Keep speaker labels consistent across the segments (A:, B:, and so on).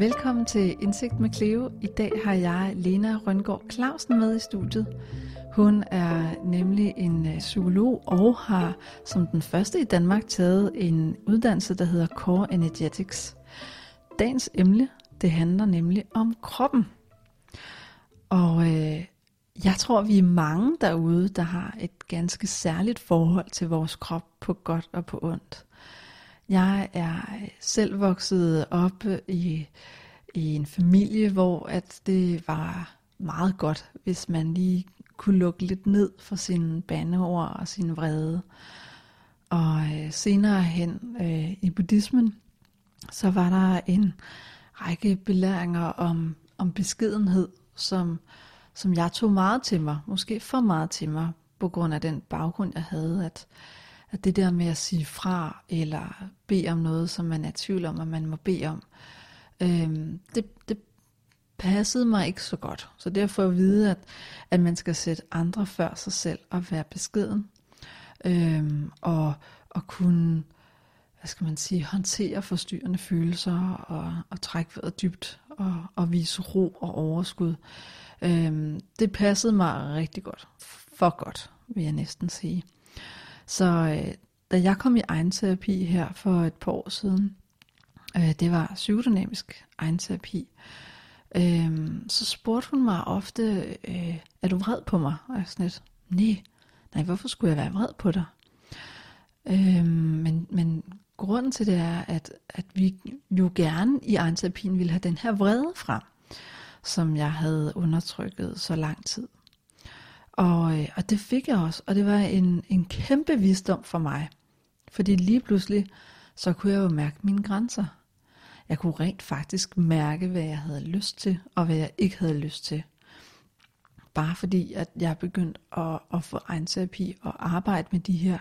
A: Velkommen til Indsigt med Cleo. I dag har jeg Lena Røngård Clausen med i studiet. Hun er nemlig en øh, psykolog og har som den første i Danmark taget en uddannelse, der hedder Core Energetics. Dagens emne, det handler nemlig om kroppen. Og øh, jeg tror, vi er mange derude, der har et ganske særligt forhold til vores krop på godt og på ondt. Jeg er øh, selv vokset op øh, i, i en familie, hvor at det var meget godt, hvis man lige kunne lukke lidt ned for sine bandeord og sin vrede. Og øh, senere hen øh, i buddhismen, så var der en række belæringer om, om beskedenhed, som, som jeg tog meget til mig, måske for meget til mig, på grund af den baggrund, jeg havde, at, at det der med at sige fra, eller bede om noget, som man er i tvivl om, at man må bede om, øh, det, det passede mig ikke så godt. Så derfor at vide, at, at man skal sætte andre før sig selv og være beskeden. øh, og, og kunne, hvad skal man sige, håndtere forstyrrende følelser og, og trække vejret dybt og, og vise ro og overskud. Øhm, det passede mig rigtig godt. For godt, vil jeg næsten sige. Så øh, da jeg kom i egenterapi her for et par år siden, øh, det var psykodynamisk egenterapi, øh, så spurgte hun mig ofte, øh, er du vred på mig? Og jeg sådan lidt, nej, nej, hvorfor skulle jeg være vred på dig? Øh, men, men grunden til det er, at, at vi jo gerne i egenterapien ville have den her vrede frem, som jeg havde undertrykket så lang tid. Og, øh, og det fik jeg også, og det var en, en kæmpe visdom for mig. Fordi lige pludselig, så kunne jeg jo mærke mine grænser. Jeg kunne rent faktisk mærke, hvad jeg havde lyst til, og hvad jeg ikke havde lyst til. Bare fordi, at jeg begyndte at, at få egenterapi og arbejde med de her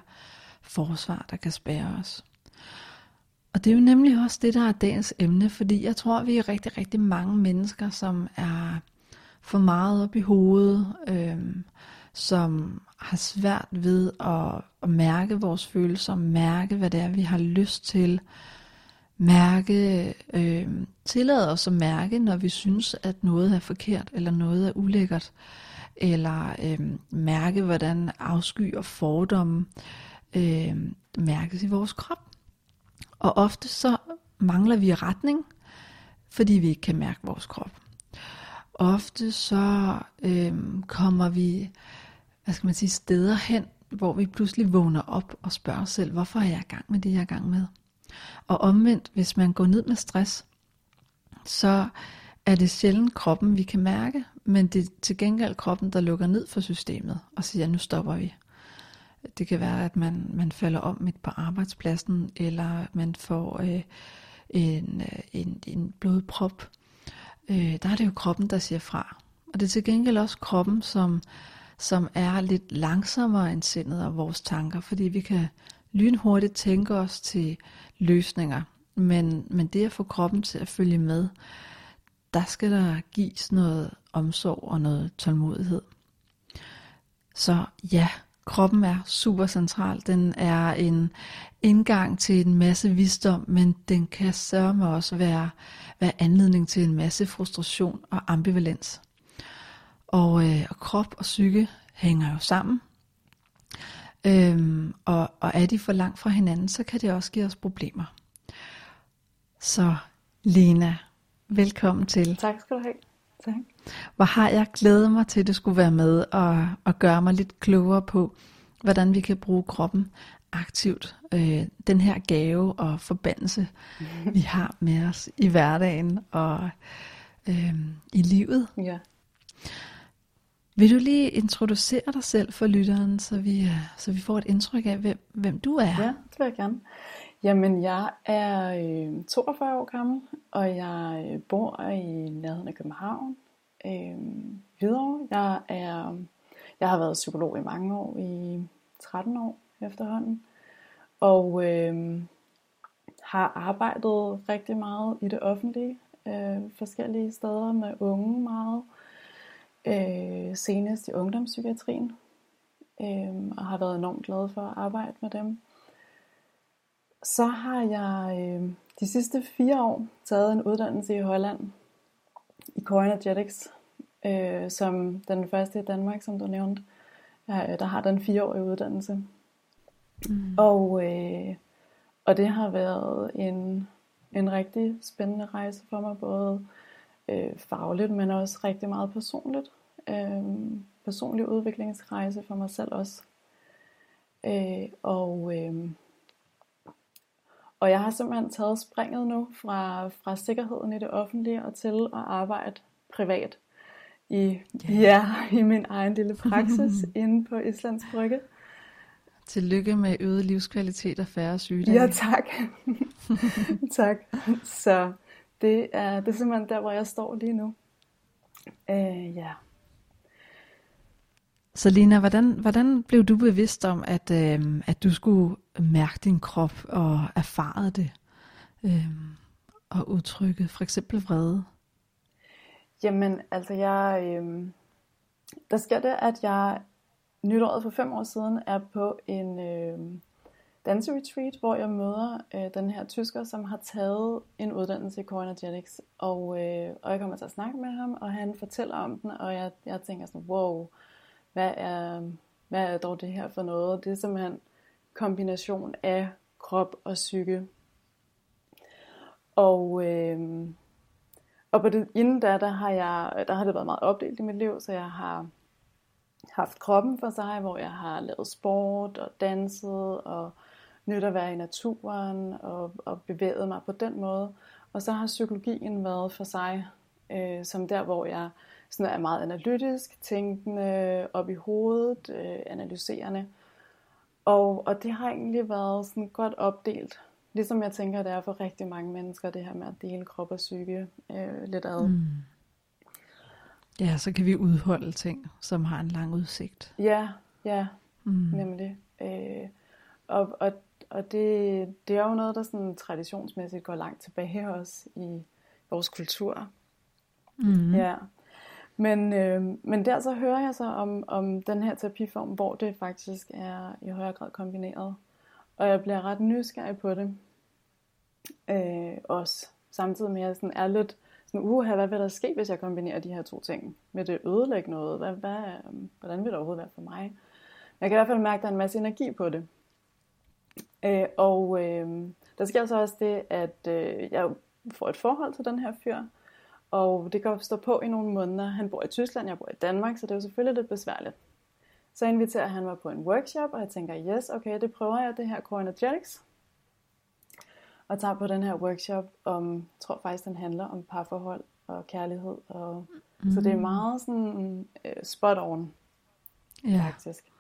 A: forsvar, der kan spære os. Og det er jo nemlig også det, der er dagens emne, fordi jeg tror, vi er rigtig, rigtig mange mennesker, som er for meget op i hovedet, øh, som har svært ved at, at mærke vores følelser, mærke hvad det er, vi har lyst til, mærke, øh, tillade os at mærke, når vi synes, at noget er forkert, eller noget er ulækkert, eller øh, mærke, hvordan afsky og fordomme øh, mærkes i vores krop. Og ofte så mangler vi retning, fordi vi ikke kan mærke vores krop. Ofte så øh, kommer vi, hvad skal man sige, steder hen, hvor vi pludselig vågner op og spørger os selv, hvorfor er jeg i gang med det, jeg er i gang med? Og omvendt, hvis man går ned med stress, så er det sjældent kroppen, vi kan mærke, men det er til gengæld kroppen, der lukker ned for systemet og siger, nu stopper vi. Det kan være, at man, man falder om midt på arbejdspladsen, eller man får øh, en, øh, en, en blodprop. Øh, der er det jo kroppen, der siger fra. Og det er til gengæld også kroppen, som, som er lidt langsommere end sindet og vores tanker, fordi vi kan lynhurtigt tænke os til løsninger. Men, men det at få kroppen til at følge med, der skal der gives noget omsorg og noget tålmodighed. Så ja, kroppen er super central. Den er en indgang til en masse visdom, men den kan sørge også være, være anledning til en masse frustration og ambivalens. Og, øh, og krop og psyke hænger jo sammen. Øhm, og, og er de for langt fra hinanden, så kan det også give os problemer. Så Lena, velkommen til.
B: Tak skal du have. Tak.
A: Hvor har jeg glædet mig til, at du skulle være med og, og gøre mig lidt klogere på, hvordan vi kan bruge kroppen aktivt. Øh, den her gave og forbandelse, vi har med os i hverdagen og øh, i livet.
B: Ja.
A: Vil du lige introducere dig selv for lytteren, så vi, øh, så vi får et indtryk af, hvem, hvem du er?
B: Ja, det vil jeg gerne. Jamen, jeg er øh, 42 år gammel, og jeg øh, bor i nærheden af København. Øh, videre. Jeg, er, jeg har været psykolog i mange år, i 13 år efterhånden. Og øh, har arbejdet rigtig meget i det offentlige, øh, forskellige steder med unge meget øh, senest i ungdomspsykiatrien, øh, og har været enormt glad for at arbejde med dem. så har jeg øh, de sidste fire år taget en uddannelse i Holland i Core Energetics, øh, som den første i Danmark, som du nævnte. Ja, der har den fireårige uddannelse. Mm. Og, øh, og det har været en, en rigtig spændende rejse for mig, både øh, fagligt, men også rigtig meget personligt. Øh, personlig udviklingsrejse for mig selv også. Øh, og, øh, og jeg har simpelthen taget springet nu fra, fra sikkerheden i det offentlige og til at arbejde privat i, yeah. ja, i min egen lille praksis inde på Islands Brygge.
A: Tillykke med øget livskvalitet og færre sygdomme.
B: Ja, tak. tak. Så det er, det er simpelthen der, hvor jeg står lige nu. Øh, ja.
A: Så Lina, hvordan, hvordan blev du bevidst om, at, øh, at du skulle mærke din krop og erfare det? Øh, og udtrykke for eksempel vrede?
B: Jamen, altså jeg... Øh, der sker det, at jeg nytåret for fem år siden er på en øh, danseretreat, hvor jeg møder øh, den her tysker, som har taget en uddannelse i Core Energetics. Og, øh, og jeg kommer til at snakke med ham, og han fortæller om den, og jeg, jeg tænker sådan, wow, hvad er, hvad er dog det her for noget? Det er simpelthen kombination af krop og psyke. Og, øh, og på det, inden da, der har, jeg, der har det været meget opdelt i mit liv, så jeg har haft kroppen for sig, hvor jeg har lavet sport og danset og nyt at være i naturen og, og bevæget mig på den måde. Og så har psykologien været for sig, øh, som der, hvor jeg sådan er meget analytisk, tænkende, op i hovedet, øh, analyserende. Og, og det har egentlig været sådan godt opdelt. Ligesom jeg tænker, det er for rigtig mange mennesker, det her med at dele krop og psyke øh, lidt ad. Mm.
A: Ja, så kan vi udholde ting, som har en lang udsigt.
B: Ja, ja, mm. nemlig. Øh, og og, og det, det er jo noget, der sådan traditionsmæssigt går langt tilbage også i vores kultur. Mm. Ja. Men, øh, men der så hører jeg så om, om den her terapiform, hvor det faktisk er i højere grad kombineret. Og jeg bliver ret nysgerrig på det. Øh, også samtidig med at jeg sådan er lidt sådan, uha, hvad vil der ske, hvis jeg kombinerer de her to ting? Vil det ødelægge noget? Hvad, hvad, øh, hvordan vil det overhovedet være for mig? Jeg kan i hvert fald mærke, at der er en masse energi på det. Øh, og øh, der sker så også det, at øh, jeg får et forhold til den her fyr, og det kan stå på i nogle måneder. Han bor i Tyskland, jeg bor i Danmark, så det er jo selvfølgelig lidt besværligt. Så inviterer han mig på en workshop, og jeg tænker, yes, okay, det prøver jeg, det her Core Energetics. Og tager på den her workshop om, jeg tror faktisk, den handler om parforhold og kærlighed. Og, mm. Så det er meget sådan uh, spot on, ja. faktisk.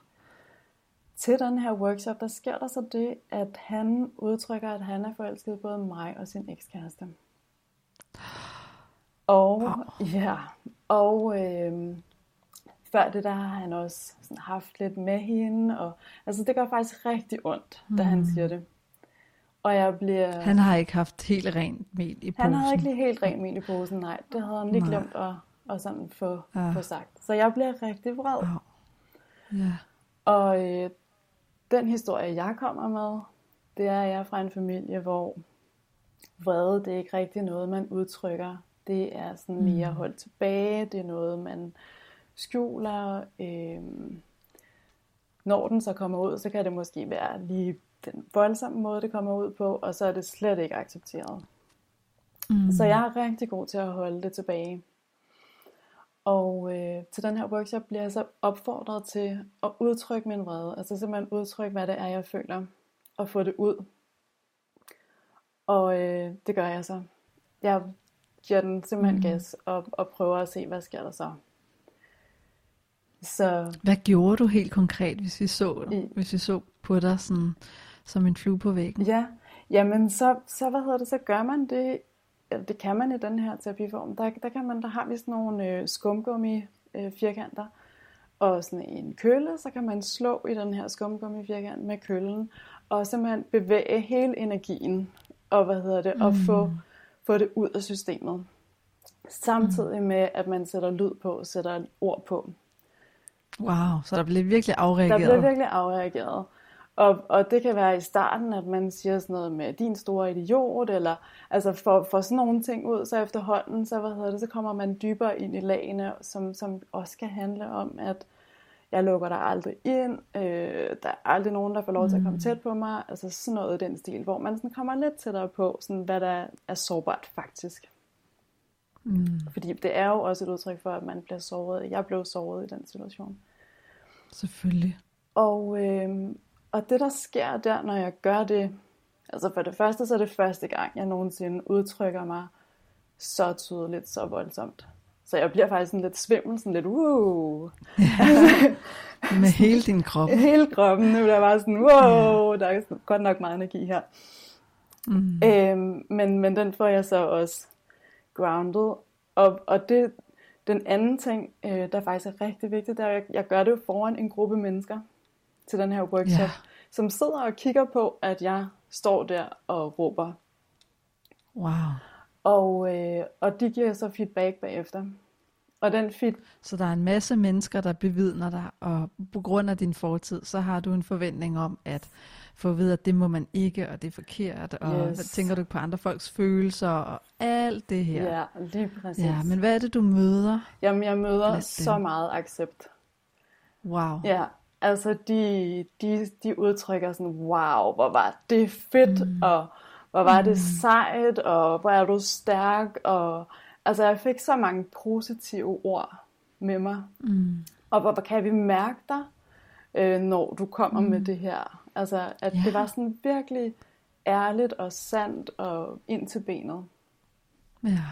B: Til den her workshop, der sker der så det, at han udtrykker, at han er forelsket både mig og sin ekskæreste. Og, wow. ja, og øh, før det der har han også sådan haft lidt med hende. Og, altså det gør faktisk rigtig ondt, da mm. han siger det. Og jeg bliver...
A: Han har ikke haft helt rent mel i posen.
B: Han havde ikke lige helt rent mel i posen, nej. Det havde han lige nej. glemt at, at sådan få, ja. få sagt. Så jeg bliver rigtig vred. Wow. Ja. Og øh, den historie, jeg kommer med, det er, at jeg er fra en familie, hvor vrede, det er ikke rigtig noget, man udtrykker det er sådan mere mm. holdt tilbage, det er noget, man skjuler. Øh, når den så kommer ud, så kan det måske være lige den voldsomme måde, det kommer ud på, og så er det slet ikke accepteret. Mm. Så jeg er rigtig god til at holde det tilbage. Og øh, til den her workshop bliver jeg så opfordret til at udtrykke min vrede. Altså simpelthen udtrykke, hvad det er, jeg føler. Og få det ud. Og øh, det gør jeg så. Jeg giver den simpelthen mm. gas og, og prøver at se, hvad sker der så.
A: Så, hvad gjorde du helt konkret, hvis vi så, i, hvis vi så på dig sådan, som en flue på væggen?
B: Ja, jamen så, så, hvad hedder det, så gør man det, eller det kan man i den her terapiform. Der, der, kan man, der har vi sådan nogle øh, skumgummi øh, firkanter, og sådan en kølle, så kan man slå i den her skumgummi firkant med køllen, og simpelthen bevæge hele energien, og hvad hedder det, mm. og få få det ud af systemet. Samtidig med, at man sætter lyd på, sætter et ord på.
A: Wow, så der bliver virkelig afreageret.
B: Der bliver virkelig afreageret. Og, og det kan være i starten, at man siger sådan noget med din store idiot, eller altså for, for sådan nogle ting ud, så efterhånden, så, hvad hedder det, så kommer man dybere ind i lagene, som, som også kan handle om, at jeg lukker dig aldrig ind, øh, der er aldrig nogen, der får lov til at komme mm. tæt på mig, altså sådan noget i den stil, hvor man sådan kommer lidt tættere på, sådan, hvad der er sårbart faktisk. Mm. Fordi det er jo også et udtryk for, at man bliver såret. Jeg blev såret i den situation.
A: Selvfølgelig.
B: Og, øh, og det der sker der, når jeg gør det, altså for det første, så er det første gang, jeg nogensinde udtrykker mig så tydeligt, så voldsomt. Så jeg bliver faktisk sådan lidt svimmel, sådan lidt uh.
A: Med hele din krop.
B: hele kroppen. Nu er der bare sådan, wow, der er godt nok meget energi her. Mm. Øhm, men, men den får jeg så også grounded. Og, og det, den anden ting, øh, der faktisk er rigtig vigtigt, det er, at jeg, jeg gør det foran en gruppe mennesker til den her workshop, yeah. som sidder og kigger på, at jeg står der og råber.
A: Wow.
B: Og, øh, og de giver så feedback bagefter. Og den feed...
A: Så der er en masse mennesker, der bevidner dig, og på grund af din fortid, så har du en forventning om at få at vide, at det må man ikke, og det er forkert, og yes. hvad tænker du på andre folks følelser, og alt det her.
B: Ja, lige præcis.
A: Ja, men hvad er det, du møder?
B: Jamen, jeg møder så meget accept.
A: Wow.
B: Ja, altså de, de, de udtrykker sådan, wow, hvor var det fedt, mm. og hvor var mm. det sejt, og hvor er du stærk, og altså jeg fik så mange positive ord med mig. Mm. Og hvor, hvor kan vi mærke dig, øh, når du kommer mm. med det her. Altså at ja. det var sådan virkelig ærligt og sandt og ind til benet.
A: Ja.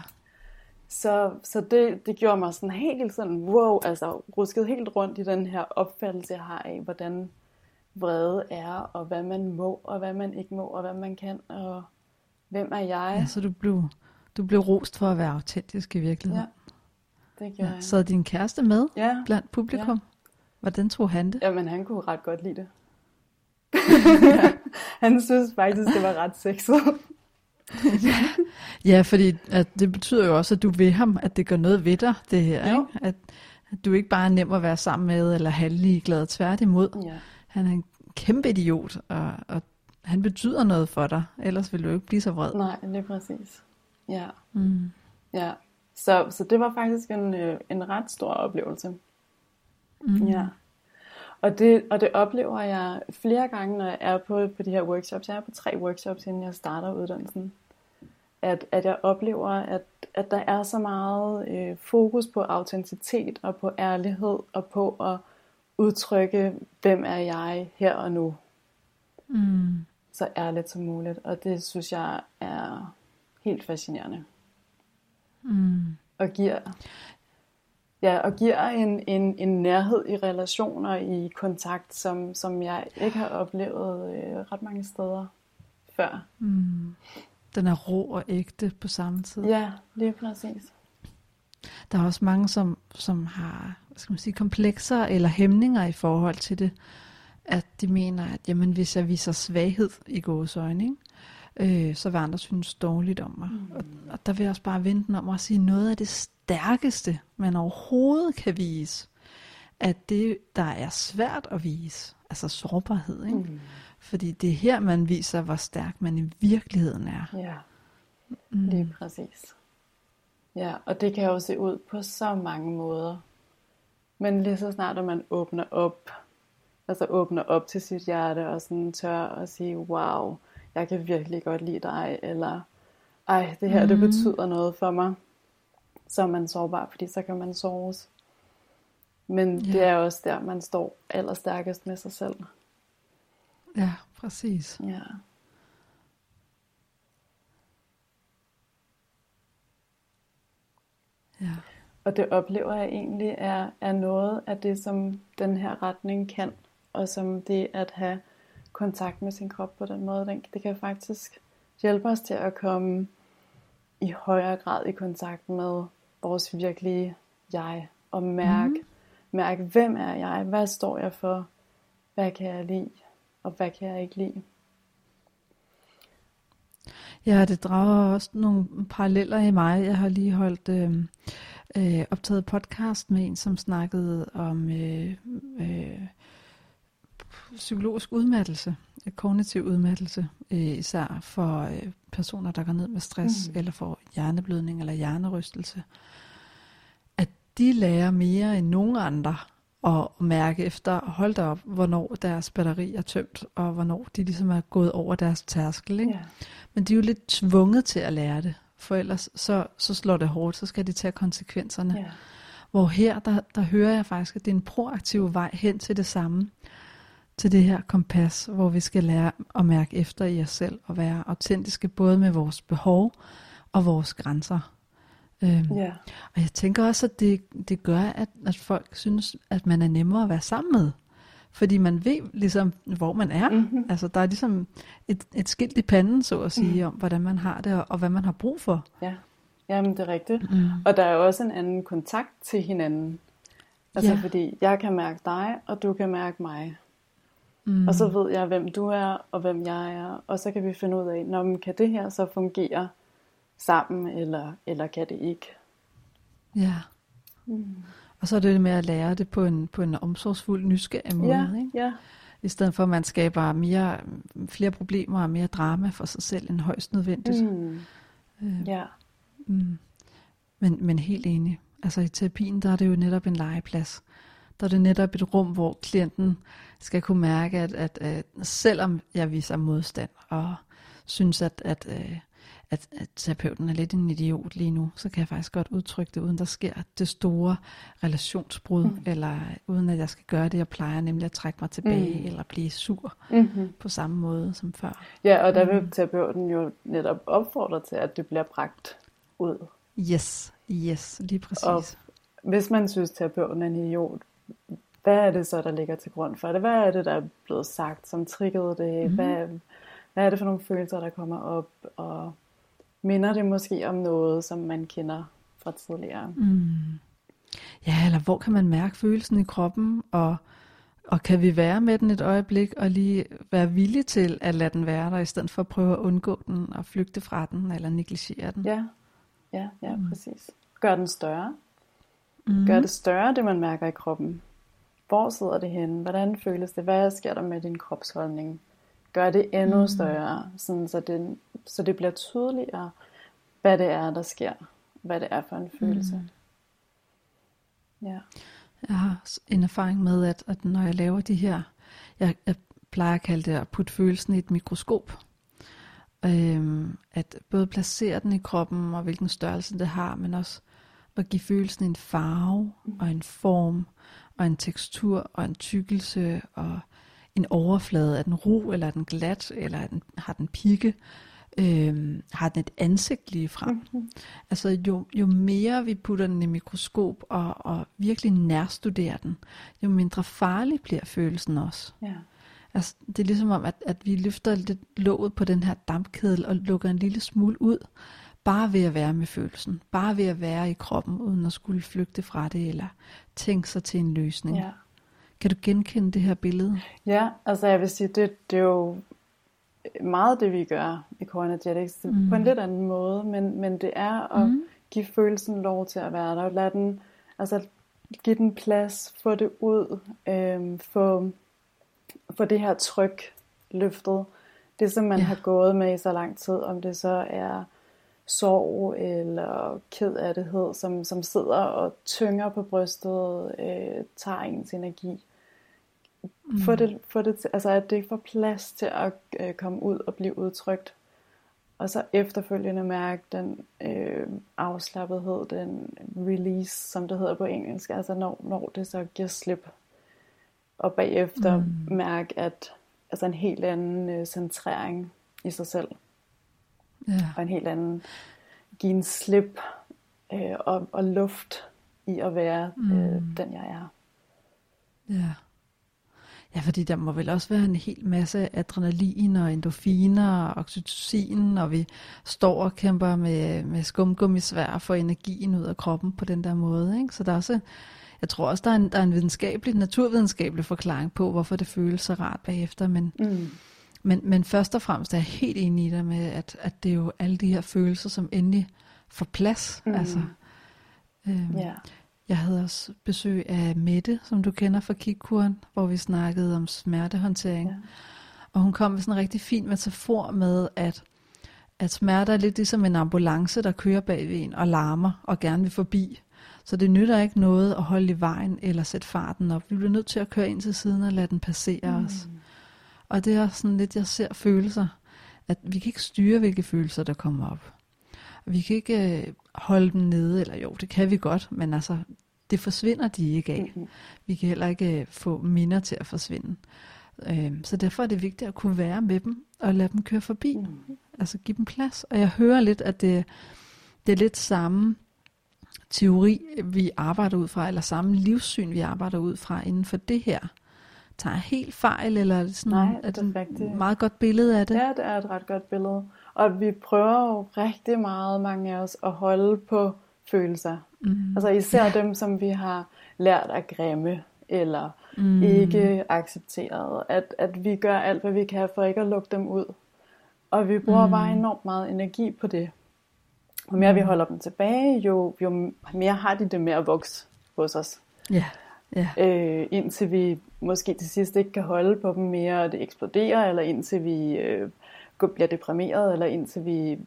B: Så, så det, det gjorde mig sådan helt sådan, wow, altså rusket helt rundt i den her opfattelse, jeg har af, hvordan vrede er, og hvad man må, og hvad man ikke må, og hvad man kan, og hvem er jeg?
A: Ja, så du blev, du blev rost for at være autentisk i virkeligheden.
B: Ja, det gjorde ja,
A: jeg. Så din kæreste med ja. blandt publikum? Ja. Hvordan tog han det?
B: Jamen, han kunne ret godt lide det. han synes faktisk, det var ret sexet.
A: ja. ja, fordi at det betyder jo også, at du vil ham, at det gør noget ved dig, det her. Ikke? At, at du ikke bare er nem at være sammen med, eller halvlig glad tværtimod. Ja. Han er en kæmpe idiot, og, og han betyder noget for dig, ellers vil du ikke blive så vred.
B: Nej, det er præcis. Ja. Mm. ja. Så, så det var faktisk en, øh, en ret stor oplevelse. Mm. Ja. Og det, og det oplever jeg flere gange, når jeg er på, på de her workshops. Jeg er på tre workshops, inden jeg starter uddannelsen. At, at jeg oplever, at, at der er så meget øh, fokus på autenticitet og på ærlighed og på at udtrykke, hvem er jeg her og nu. Mm så ærligt som muligt. Og det synes jeg er helt fascinerende. Mm. Og giver, ja, og giver en, en, en nærhed i relationer, i kontakt, som, som jeg ikke har oplevet øh, ret mange steder før. Mm.
A: Den er rå og ægte på samme tid.
B: Ja, lige præcis.
A: Der er også mange, som, som har skal man sige, komplekser eller hæmninger i forhold til det at de mener, at jamen, hvis jeg viser svaghed i gåsøjne, ikke? Øh, så vil andre synes dårligt om mig. Mm. Og, og der vil jeg også bare vente om at sige noget af det stærkeste, man overhovedet kan vise, at det, der er svært at vise, altså sårbarhed, ikke? Mm. fordi det er her, man viser, hvor stærk man i virkeligheden er.
B: Ja, mm. lige præcis. Ja, og det kan jo se ud på så mange måder. Men lige så snart, at man åbner op altså åbner op til sit hjerte og sådan tør at sige, wow, jeg kan virkelig godt lide dig, eller ej, det her, mm. det mhm. betyder noget for mig. Så er man sårbar, fordi så kan man såres. Men yeah. det er også der, man står allerstærkest med sig selv.
A: Ja, præcis.
B: Ja.
A: Ja.
B: Og det oplever jeg egentlig er, er noget af det, som den her retning kan og som det at have kontakt med sin krop på den måde, det kan faktisk hjælpe os til at komme i højere grad i kontakt med vores virkelige jeg, og mærke, mm. mærke hvem er jeg, hvad står jeg for, hvad kan jeg lide, og hvad kan jeg ikke lide.
A: Ja, det drager også nogle paralleller i mig. Jeg har lige holdt øh, øh, optaget podcast med en, som snakkede om øh, øh, psykologisk udmattelse, kognitiv udmattelse, øh, især for øh, personer, der går ned med stress, mm. eller får hjerneblødning eller hjernerystelse, at de lærer mere end nogen andre at mærke efter, hold da op, hvornår deres batteri er tømt, og hvornår de ligesom er gået over deres tærskel. Ikke?
B: Ja.
A: Men de er jo lidt tvunget til at lære det, for ellers så, så slår det hårdt, så skal de tage konsekvenserne.
B: Ja.
A: Hvor her, der, der hører jeg faktisk, at det er en proaktiv vej hen til det samme. Til det her kompas, hvor vi skal lære at mærke efter i os selv, og være autentiske både med vores behov og vores grænser. Øhm,
B: Ja.
A: og jeg tænker også, at det, det gør, at, at folk synes, at man er nemmere at være sammen med. Fordi man ved ligesom, hvor man er.
B: Mhm.
A: Altså, der er ligesom et, et skilt i panden, så at sige, om hvordan man har det, og, og hvad man har brug for.
B: Ja, jamen det er rigtigt.
A: Mm.
B: Og der er jo også en anden kontakt til hinanden. Altså
A: Ja.
B: fordi jeg kan mærke dig, og du kan mærke mig.
A: Mm.
B: Og så ved jeg, hvem du er, og hvem jeg er. Og så kan vi finde ud af, når man kan det her så fungere sammen, eller, eller kan det ikke?
A: Ja.
B: Mm.
A: Og så er det det med at lære det på en, på en omsorgsfuld, nysgerrig måde.
B: Ja,
A: Ikke?
B: ja,
A: I stedet for, at man skaber mere, flere problemer og mere drama for sig selv end højst nødvendigt.
B: mm.
A: Øh,
B: ja,
A: Mm. Men, men helt enig. Altså i terapien, der er det jo netop en legeplads. Der er det netop et rum, hvor klienten skal kunne mærke, at, at, at selvom jeg viser modstand og synes, at, at, øh, at, at terapeuten er lidt en idiot lige nu, så kan jeg faktisk godt udtrykke det, uden der sker det store relationsbrud, mm. eller uden at jeg skal gøre det, jeg plejer, nemlig at trække mig tilbage, mm. eller blive sur
B: mm-hmm.
A: på samme måde som før.
B: ja, og der vil terapeuten jo netop opfordre til, at det bliver bragt ud.
A: Yes, yes, lige præcis.
B: Og hvis man synes, terapeuten er en idiot, hvad er det så, der ligger til grund for det? Hvad er det, der er blevet sagt, som triggede det? Mm. Hvad, hvad er det for nogle følelser, der kommer op? Og minder det måske om noget, som man kender fra tidligere?
A: Mm. Ja, eller hvor kan man mærke følelsen i kroppen, og, og kan vi være med den et øjeblik, og lige være villige til at lade den være der, i stedet for at prøve at undgå den, og flygte fra den, eller negligere den.
B: Ja, ja, ja, mm. præcis. Gør den større.
A: mm.
B: Gør det større, det man mærker i kroppen. Hvor sidder det henne? Hvordan føles det? Hvad sker der med din kropsholdning? Gør det endnu
A: Mm.
B: større, sådan så, det, så det bliver tydeligere, hvad det er, der sker. Hvad det er for en følelse.
A: Mm.
B: Ja.
A: Jeg har en erfaring med, at, at når jeg laver de her, jeg, jeg plejer at kalde det at putte følelsen i et mikroskop. Øhm, at både placere den i kroppen, og hvilken størrelse det har, men også at give følelsen en farve, og en form, og en tekstur, og en tykkelse, og en overflade. Er den ru, eller er den glat, eller er den, har den pigge? Øhm, har den et ansigt lige frem?
B: Mm-hmm.
A: Altså jo, jo mere vi putter den i mikroskop og, og virkelig nærstuderer den, jo mindre farlig bliver følelsen også.
B: Ja.
A: Altså, det er ligesom om, at, at vi løfter lidt låget på den her dampkedel og lukker en lille smule ud, bare ved at være med følelsen, bare ved at være i kroppen, uden at skulle flygte fra det, eller tænke sig til en løsning.
B: ja.
A: Kan du genkende det her billede?
B: Ja, altså jeg vil sige, det, det er jo meget det, vi gør i Core Energetics,
A: Mm.
B: mm. på en lidt anden måde, men, men det er at
A: Mm.
B: mm. give følelsen lov til at være der, lad den, altså give den plads, få det ud, øhm, få, få det her tryk løftet, det som man
A: Ja.
B: ja. har gået med i så lang tid, om det så er sorg eller ked af det, som, som sidder og tynger på brystet, øh, tager ens energi. Mm. Få det, få det til, altså at det får plads til at øh, komme ud og blive udtrykt. Og så efterfølgende mærke den øh, afslappethed, den release, som det hedder på engelsk, altså når, når det så giver slip. Og bagefter
A: Mm.
B: mm. mærke, at altså en helt anden øh, centrering i sig selv,
A: Ja.
B: og en helt anden, give en slip øh, og, og luft i at være øh,
A: Mm.
B: den, jeg er.
A: Ja. Ja, fordi der må vel også være en hel masse adrenalin og endorfiner og oxytocin, og vi står og kæmper med, med skumgummisvær for energien ud af kroppen på den der måde. Ikke? Så der er også, jeg tror også, der er en, der er en videnskabelig, naturvidenskabelig forklaring på, hvorfor det føles så rart bagefter. Men,
B: Mm.
A: men, men først og fremmest er jeg helt enig i dig med, at, at det er jo alle de her følelser, som endelig får plads.
B: Mm.
A: Altså, øhm,
B: Ja.
A: Jeg havde også besøg af Mette, som du kender fra Kikkuren, hvor vi snakkede om smertehåndtering. Ja. Og hun kom med sådan en rigtig fin metafor med, at, at smerte er lidt ligesom en ambulance, der kører bag ved en og larmer og gerne vil forbi. Så det nytter ikke noget at holde i vejen eller sætte farten op. Vi bliver nødt til at køre ind til siden og lade den passere mm. os. Og det er sådan lidt, jeg ser følelser, at vi kan ikke styre, hvilke følelser, der kommer op. Vi kan ikke øh, holde dem nede, eller jo, det kan vi godt, men altså, det forsvinder de ikke af. Mm-hmm. Vi kan heller ikke øh, få minder til at forsvinde. Øh, så derfor er det vigtigt at kunne være med dem, og lade dem køre forbi. Mm-hmm. Altså give dem plads. Og jeg hører lidt, at det, det er lidt samme teori, vi arbejder ud fra, eller samme livssyn, vi arbejder ud fra inden for det her. Tager helt fejl, eller er det sådan,
B: Nej,
A: er
B: det er
A: et meget godt billede af det?
B: Ja, det er et ret godt billede. Og vi prøver jo rigtig meget, mange af os, at holde på følelser. Mm. Altså især dem, som vi har lært at grimme, eller mm. ikke accepteret. At, at vi gør alt, hvad vi kan for ikke at lukke dem ud. Og vi bruger mm. bare enormt meget energi på det. Jo mere vi mm. holder dem tilbage, jo, jo mere har de det med at vokse hos os.
A: Ja. Ja.
B: Øh, indtil vi måske til sidst ikke kan holde på dem mere, og det eksploderer, eller indtil vi øh, bliver deprimeret, eller indtil vi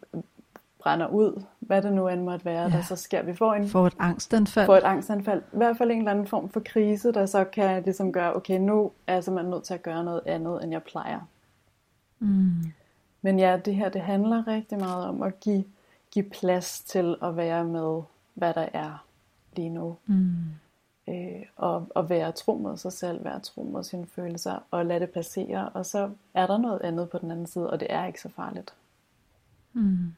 B: brænder ud, hvad det nu end måtte være, ja. der så sker. Vi får, en,
A: får et angstanfald.
B: Får et angstanfald. I hvert fald en eller anden form for krise, der så kan ligesom gøre, okay, nu er jeg simpelthen nødt til at gøre noget andet, end jeg plejer.
A: Mm.
B: Men ja, det her, det handler rigtig meget om at give, give plads til at være med, hvad der er lige nu.
A: Mm.
B: Øh, og, og være tro mod sig selv, være tro mod sine følelser, og lade det passere. Og så er der noget andet på den anden side, og det er ikke så farligt.
A: Mm.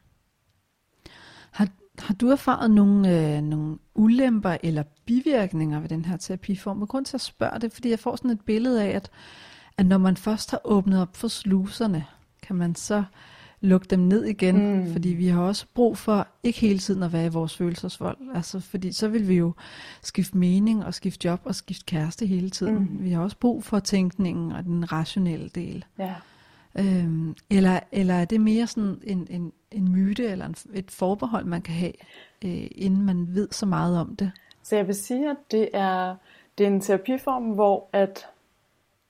A: Har, har du erfaret nogle, øh, nogle ulemper eller bivirkninger ved den her terapiform? Og grund til at spørge det, fordi jeg får sådan et billede af, at, at når man først har åbnet op for sluserne, kan man så lukke dem ned igen, mm. fordi vi har også brug for ikke hele tiden at være i vores følelsesvold, altså fordi så vil vi jo skifte mening og skifte job og skifte kæreste hele tiden. Mm. Vi har også brug for tænkningen og den rationelle del.
B: Ja.
A: Øhm, eller, eller er det mere sådan en, en, en myte eller en, et forbehold, man kan have, øh, inden man ved så meget om det?
B: Så jeg vil sige, at det er, det er en terapiform, hvor at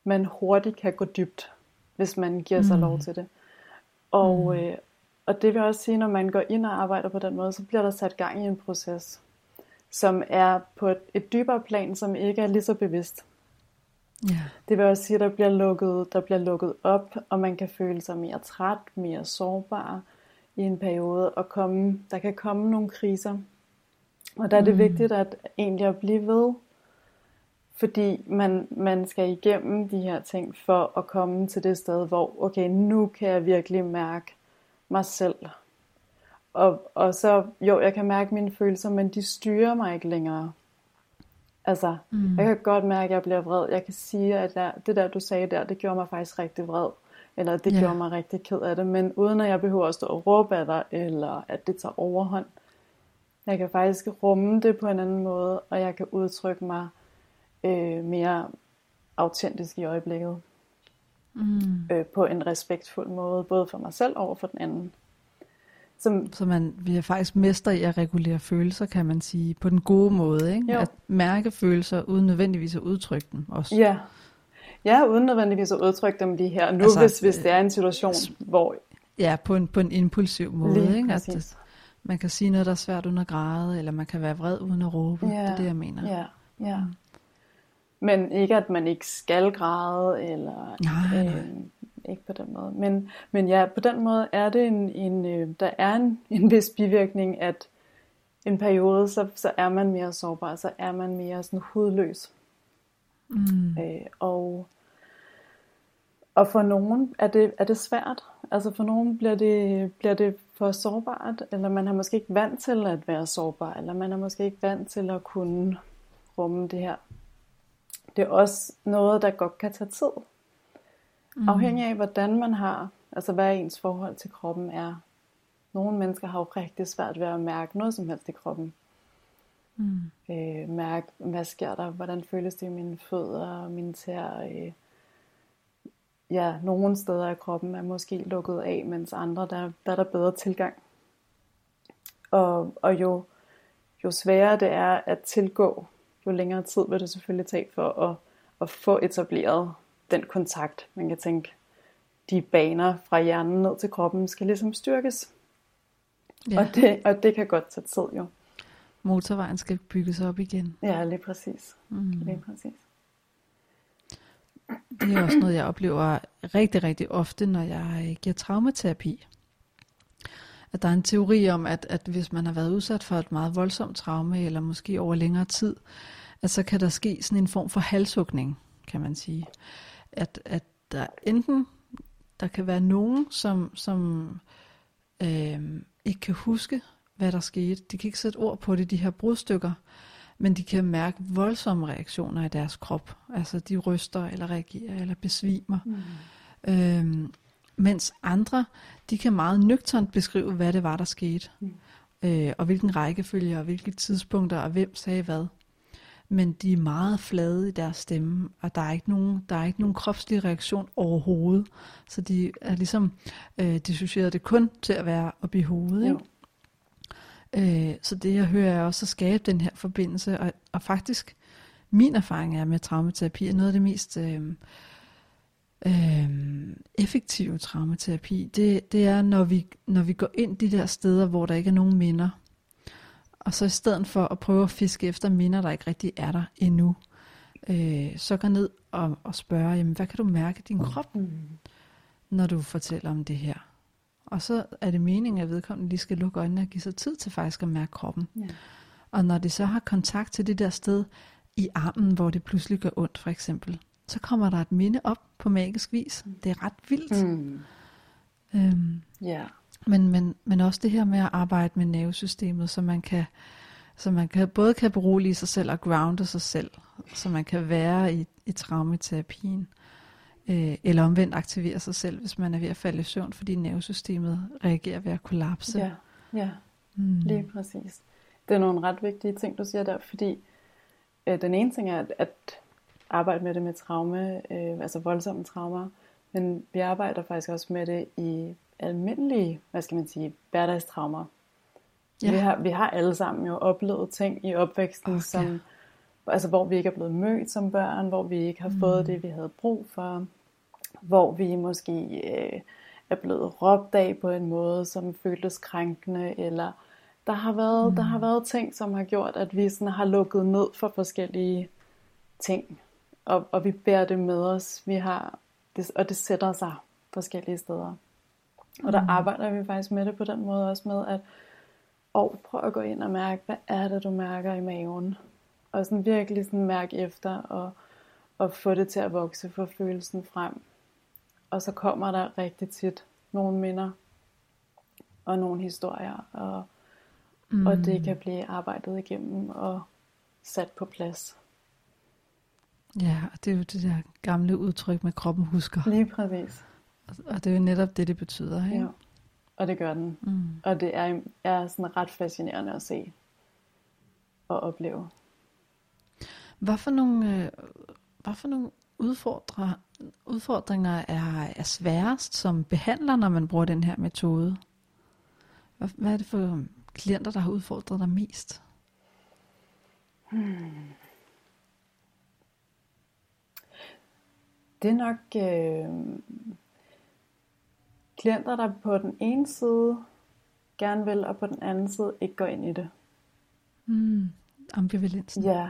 B: man hurtigt kan gå dybt, hvis man giver sig mm. lov til det. Og, mm. øh, og det vil også sige, når man går ind og arbejder på den måde, så bliver der sat gang i en proces, som er på et, et dybere plan, som ikke er lige så bevidst.
A: Yeah.
B: Det vil også sige, at der bliver, lukket, der bliver lukket op, og man kan føle sig mere træt, mere sårbar i en periode, og komme, der kan komme nogle kriser. Og der er det mm. vigtigt at egentlig at blive ved, fordi man, man skal igennem de her ting for at komme til det sted, hvor okay, nu kan jeg virkelig mærke mig selv. Og, og så, jo, jeg kan mærke mine følelser, men de styrer mig ikke længere. Altså, mm. jeg kan godt mærke, at jeg bliver vred. Jeg kan sige, at der, det der, du sagde der, det gjorde mig faktisk rigtig vred. Eller det yeah. gjorde mig rigtig ked af det. Men uden at jeg behøver at stå og råbe af dig, eller at det tager overhånd. Jeg kan faktisk rumme det på en anden måde, og jeg kan udtrykke mig øh, mere autentisk i øjeblikket.
A: Mm.
B: Øh, på en respektfuld måde, både for mig selv og for den anden.
A: Som, så man vi er faktisk mester i at regulere følelser, kan man sige, på den gode måde. Ikke?
B: Jo.
A: At mærke følelser, uden nødvendigvis at udtrykke dem også.
B: Ja, ja uden nødvendigvis at udtrykke dem lige her. Nu, altså, hvis, hvis det er en situation, hvor...
A: Ja, på en, på en impulsiv måde. ikke? At det, man kan sige noget, der er svært uden at græde, eller man kan være vred uden at råbe. Ja, det er det, jeg mener.
B: Ja, ja. Mm. Men ikke, at man ikke skal græde, eller
A: nej, nej.
B: Øh, ikke på den måde. Men, men ja, på den måde er det en, en øh, der er en, en vis bivirkning, at en periode, så, så er man mere sårbar, så er man mere sådan hudløs.
A: Mm.
B: Øh, og, og for nogen er det, er det svært. Altså for nogen bliver det, bliver det for sårbart, eller man har måske ikke vant til at være sårbar, eller man er måske ikke vant til at kunne rumme det her det er også noget, der godt kan tage tid. Mm. Afhængig af, hvordan man har, altså hvad ens forhold til kroppen er. Nogle mennesker har jo rigtig svært ved at mærke noget som helst i kroppen.
A: Mm.
B: Øh, mærke, hvad sker der, hvordan føles det i mine fødder, mine tæer. Øh. Ja, nogle steder af kroppen er måske lukket af, mens andre, der, der er der bedre tilgang. Og, og jo, jo sværere det er at tilgå, jo længere tid vil det selvfølgelig tage for at, at få etableret den kontakt. Man kan tænke, de baner fra hjernen ned til kroppen skal ligesom styrkes. Ja. Og, det, og det kan godt tage tid jo.
A: Motorvejen skal bygges op igen.
B: Ja, lige præcis. Mm. Lige præcis.
A: Det er også noget, jeg oplever rigtig, rigtig ofte, når jeg giver traumaterapi. At der er en teori om, at, at hvis man har været udsat for et meget voldsomt traume, eller måske over længere tid, at så kan der ske sådan en form for halshugning, kan man sige. At, at der enten der kan være nogen, som, som øh, ikke kan huske, hvad der skete. De kan ikke sætte ord på det, de her brudstykker, men de kan mærke voldsomme reaktioner i deres krop. Altså de ryster, eller reagerer, eller besvimer. Mm. Øh, mens andre, de kan meget nøgternt beskrive, hvad det var, der skete. Mm. Øh, og hvilken rækkefølge, og hvilke tidspunkter, og hvem sagde hvad men de er meget flade i deres stemme, og der er ikke nogen, der er ikke nogen kropslig reaktion overhovedet. Så de er ligesom øh, dissocieret det kun til at være oppe i hovedet. Ikke? Øh, så det jeg hører er også at skabe den her forbindelse, og, og faktisk min erfaring er med traumaterapi er noget af det mest øh, øh, effektive traumaterapi. Det, det er når vi, når vi går ind de der steder, hvor der ikke er nogen minder og så i stedet for at prøve at fiske efter minder, der ikke rigtig er der endnu, øh, så gå ned og, og spørge, jamen, hvad kan du mærke i din krop, mm. når du fortæller om det her? Og så er det meningen, at vedkommende lige skal lukke øjnene og give sig tid til faktisk at mærke kroppen. Ja. Og når de så har kontakt til det der sted i armen, hvor det pludselig gør ondt for eksempel, så kommer der et minde op på magisk vis. Mm. Det er ret vildt. Mm. Øhm, yeah. Men, men, men også det her med at arbejde med nervesystemet, så man kan, så man kan både kan berolige sig selv og grounde sig selv, så man kan være i, i traumaterapien. Øh, eller omvendt aktivere sig selv, hvis man er ved at falde i søvn, fordi nervesystemet reagerer ved at kollapse.
B: Ja, ja. Mm. lige præcis. Det er nogle ret vigtige ting, du siger der, fordi øh, den ene ting er at, at arbejde med det med traume, øh, altså voldsomme traumer, men vi arbejder faktisk også med det i almindelige, hvad skal man sige, hverdagstraumer. Ja. Vi, har, vi har alle sammen jo oplevet ting i opvæksten, okay. som, altså, hvor vi ikke er blevet mødt som børn, hvor vi ikke har mm. fået det, vi havde brug for, hvor vi måske øh, er blevet råbt af på en måde, som føltes krænkende, eller der har været, mm. der har været ting, som har gjort, at vi sådan har lukket ned for forskellige ting, og, og vi bærer det med os. Vi har, det, og det sætter sig forskellige steder. Og der mm. arbejder vi faktisk med det på den måde også med, at og prøv at gå ind og mærke, hvad er det, du mærker i maven? Og sådan virkelig sådan mærke efter, og, og få det til at vokse, få følelsen frem. Og så kommer der rigtig tit nogle minder, og nogle historier, og, mm. og det kan blive arbejdet igennem og sat på plads.
A: Ja, og det er jo det der gamle udtryk med kroppen husker.
B: Lige præcis.
A: Og det er jo netop det, det betyder. Ikke? Ja,
B: og det gør den. Mm. Og det er, er sådan ret fascinerende at se og opleve.
A: Hvad for nogle, øh, hvad for nogle udfordre, udfordringer er, er sværest som behandler, når man bruger den her metode? Hvad, hvad er det for klienter, der har udfordret dig mest? Hmm.
B: Det er nok øh, klienter, der på den ene side gerne vil, og på den anden side ikke går ind i det.
A: Mm, ambivalensen.
B: Ja,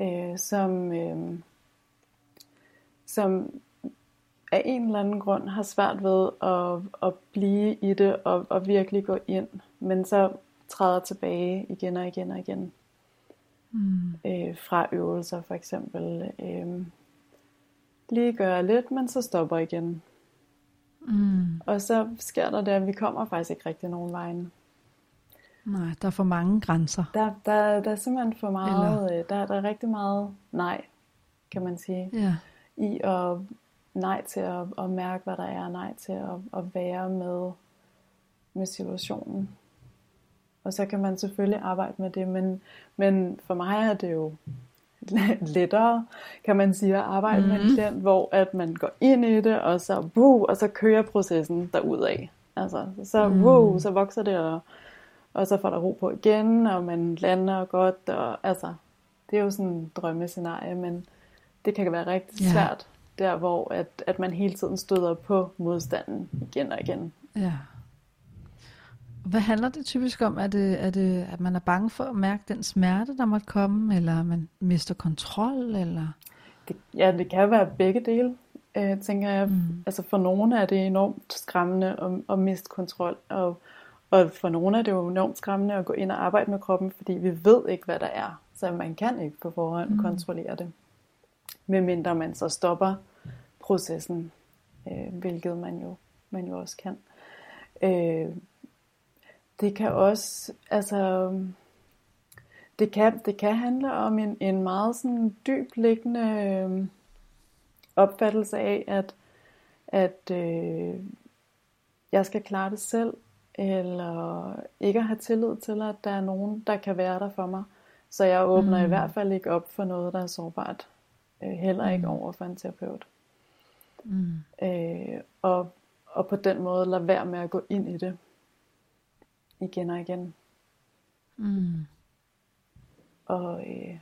B: øh, som, øh, som af en eller anden grund har svært ved at, at blive i det og, og virkelig gå ind, men så træder tilbage igen og igen og igen. Mm. Øh, fra øvelser for eksempel. Øh, lige gøre lidt, men så stopper igen. Mm. Og så sker der det, at vi kommer faktisk ikke rigtig nogen vejen.
A: Nej, der er for mange grænser.
B: Der, der, der er simpelthen for meget, Eller... Øh, der, der er rigtig meget nej, kan man sige. Ja. I at nej til at, at mærke, hvad der er, nej til at, at være med, med situationen. Og så kan man selvfølgelig arbejde med det, men, men for mig er det jo lettere, kan man sige, at arbejde mm. med en mhm. klient, hvor at man går ind i det, og så, woo, og så kører processen af. Altså, så, mm. woo, så vokser det, og, og så får der ro på igen, og man lander godt, og altså, det er jo sådan en drømmescenarie, men det kan være rigtig
A: Ja.
B: svært, der hvor at, at man hele tiden støder på modstanden igen og igen.
A: Ja. Hvad handler det typisk om? Er det, er det, at man er bange for at mærke den smerte, der måtte komme, eller man mister kontrol, eller?
B: Det, ja, det kan være begge dele, øh, tænker jeg.
A: Mm.
B: Altså for nogle er det enormt skræmmende at, at miste kontrol, og, og for nogle er det jo enormt skræmmende at gå ind og arbejde med kroppen, fordi vi ved ikke, hvad der er. Så man kan ikke på forhånd mm. kontrollere det. Medmindre man så stopper processen, øh, hvilket man jo, man jo også kan. Øh, det kan også, altså, det kan, det kan handle om en, en meget sådan dyb liggende øh, opfattelse af, at, at øh, jeg skal klare det selv, eller ikke at have tillid til, at der er nogen, der kan være der for mig. Så jeg åbner mm. i hvert fald ikke op for noget, der er sårbart. Øh, heller ikke over for en terapeut.
A: Mm.
B: Øh, og, og på den måde lade være med at gå ind i det igen og igen.
A: Mm.
B: Og, øh,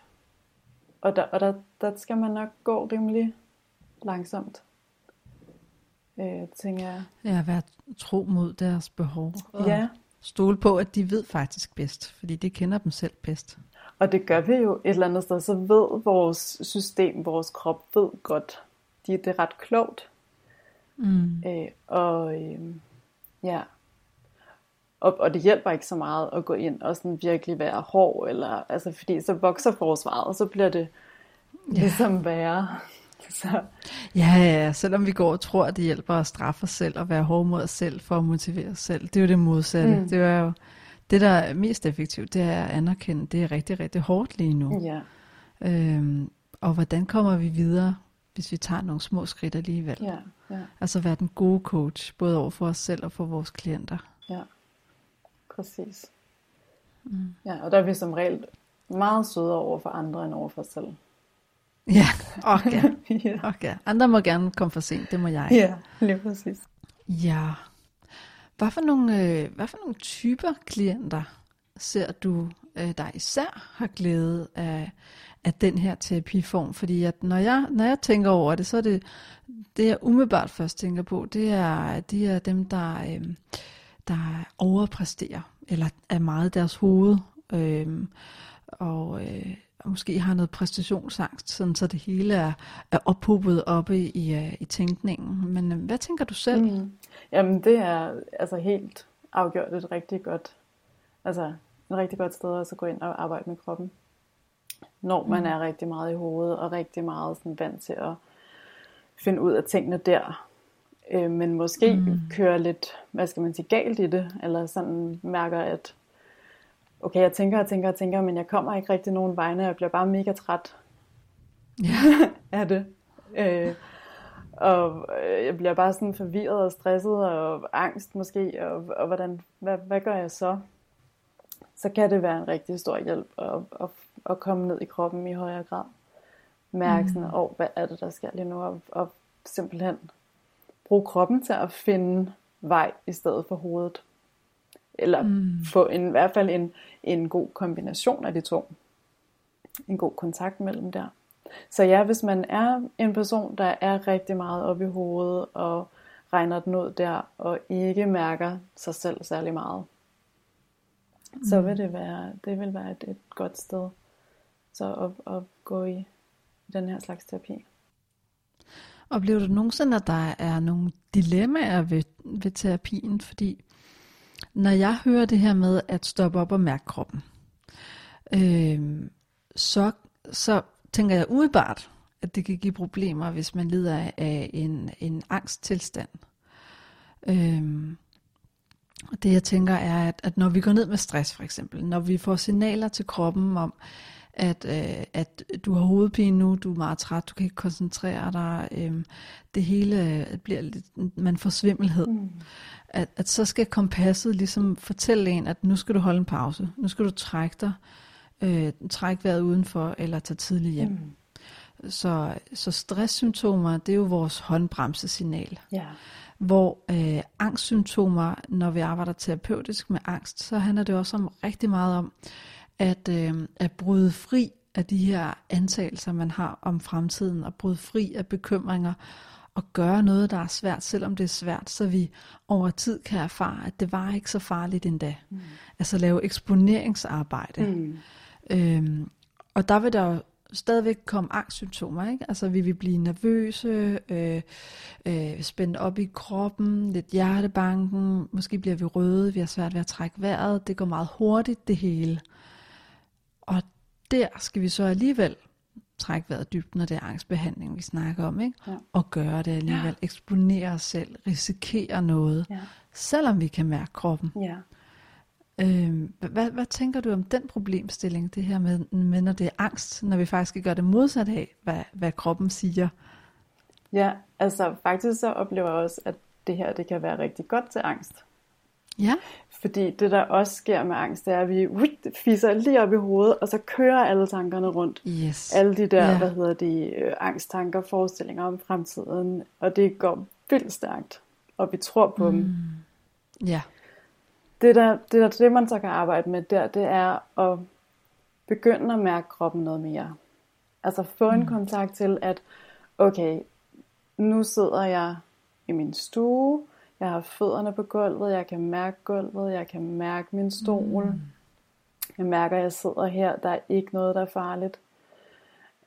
B: og, der, og der, der skal man nok gå rimelig langsomt, øh, tænker jeg.
A: Ja, være tro mod deres behov. Og
B: Ja,
A: stole på, at de ved faktisk bedst, fordi de kender dem selv bedst.
B: og det gør vi jo et eller andet sted. Så ved vores system, vores krop ved godt. De, det er ret klogt.
A: Mm.
B: Øh, og øh, ja, og, og det hjælper ikke så meget at gå ind og sådan virkelig være hård, eller, altså, fordi så vokser forsvaret, og så bliver det
A: Ja.
B: ligesom værre. Så,
A: Ja, ja, selvom vi går og tror, at det hjælper at straffe os selv og være hårde mod os selv for at motivere os selv. Det er jo det modsatte.
B: Mm.
A: Det er jo det, der er mest effektivt, det er at anerkende, det er rigtig, rigtig hårdt lige nu.
B: ja,
A: Øhm, og hvordan kommer vi videre, hvis vi tager nogle små skridt alligevel?
B: ja, ja,
A: Altså være den gode coach, både over for os selv og for vores klienter.
B: ja, præcis.
A: Mm.
B: Ja, og der er vi som regel meget søde over for andre end over for os selv.
A: Ja, okay.
B: ja.
A: okay. Andre må gerne komme for sent, det må jeg.
B: ja, lige præcis.
A: Ja. Hvad for nogle, øh, hvad for nogle typer klienter ser du, øh, der især har glæde af, af den her terapiform? Fordi at når, jeg, når jeg tænker over det, så er det, det jeg umiddelbart først tænker på, det er, de er dem, der, øh, der overpræsterer, eller er meget i deres hoved, øh, og, øh, og måske har noget præstationsangst, sådan så det hele er, er ophobet oppe i, øh, i tænkningen. Men øh, hvad tænker du selv?
B: Mm. Jamen det er altså helt afgjort et rigtig godt, altså en rigtig godt sted at så gå ind og arbejde med kroppen. Når man
A: Mm.
B: er rigtig meget i hovedet og rigtig meget sådan vant til at finde ud af tingene der. Øh, men måske
A: Mm.
B: mm. køre lidt, hvad skal man sige, galt i det, eller sådan mærker, at okay, jeg tænker og tænker og tænker, men jeg kommer ikke rigtig nogen vegne, jeg bliver bare mega træt
A: Ja.
B: af det. Øh, og øh, jeg bliver bare sådan forvirret og stresset og angst måske, og, og hvordan, hvad, hvad gør jeg så? Så kan det være en rigtig stor hjælp at, at, at komme ned i kroppen i højere grad. Mærke sådan,
A: Mm.
B: åh, hvad er det, der sker lige nu? Og, og simpelthen bruge kroppen til at finde vej i stedet for hovedet. Eller
A: Mm.
B: få en, i hvert fald en, en god kombination af de to. En god kontakt mellem der. Så ja, hvis man er en person, der er rigtig meget oppe i hovedet og regner den ud der, og ikke mærker sig selv særlig meget, så vil det være, det vil være et, et godt sted så at, at gå i den her slags terapi.
A: Oplever du nogensinde, at der er nogle dilemmaer ved, ved terapien? Fordi når jeg hører det her med at stoppe op og mærke kroppen, øh, så, så tænker jeg umiddelbart, at det kan give problemer, hvis man lider af- en, en angsttilstand. Øh, det jeg tænker er, at, at når vi går ned med stress for eksempel, når vi får signaler til kroppen om, at, øh, at du har hovedpine nu, du er meget træt, du kan ikke koncentrere dig, øh, det hele øh, bliver lidt, man får svimmelhed.
B: Mm.
A: At, at så skal kompasset ligesom fortælle en, at nu skal du holde en pause, nu skal du trække dig, øh, trække vejret udenfor, eller tage tidligt hjem.
B: Mm.
A: Så, så stresssymptomer, det er jo vores håndbremsesignal.
B: Ja.
A: hvor øh, angstsymptomer, når vi arbejder terapeutisk med angst, så handler det også om rigtig meget om at, øh, at bryde fri af de her antagelser, man har om fremtiden, og bryde fri af bekymringer, og gøre noget, der er svært, selvom det er svært, så vi over tid kan erfare, at det var ikke så farligt endda. Mm. Altså lave eksponeringsarbejde. Mm. Øhm, og der vil der jo stadigvæk komme angstsymptomer, ikke? Altså vi vil blive nervøse, øh, øh, spændt op i kroppen, lidt hjertebanken, måske bliver vi røde, vi har svært ved at trække vejret, det går meget hurtigt det hele. Og der skal vi så alligevel trække vejret dybt, når det er angstbehandling, vi snakker om, ikke? Ja. Og gøre det alligevel, ja. eksponere os selv, risikere noget, ja. selvom vi kan mærke kroppen. Ja. Øhm, hvad, hvad tænker du om den problemstilling, det her med, med, når det er angst, når vi faktisk gør det modsat af, hvad, hvad kroppen siger?
B: Ja, altså faktisk så oplever jeg også, at det her det kan være rigtig godt til angst. Ja. Fordi det der også sker med angst, det er, at vi uh, fiser lige op i hovedet, og så kører alle tankerne rundt. Yes. Alle de der, yeah. hvad hedder de, øh, angsttanker, forestillinger om fremtiden, og det går vildt stærkt, og vi tror på mm. dem. Ja. Det der, det der, det man så kan arbejde med der, det er at begynde at mærke kroppen noget mere. Altså få en mm. kontakt til, at okay, nu sidder jeg i min stue, jeg har fødderne på gulvet, jeg kan mærke gulvet, jeg kan mærke min stol. Mm. Jeg mærker, at jeg sidder her, der er ikke noget, der er farligt.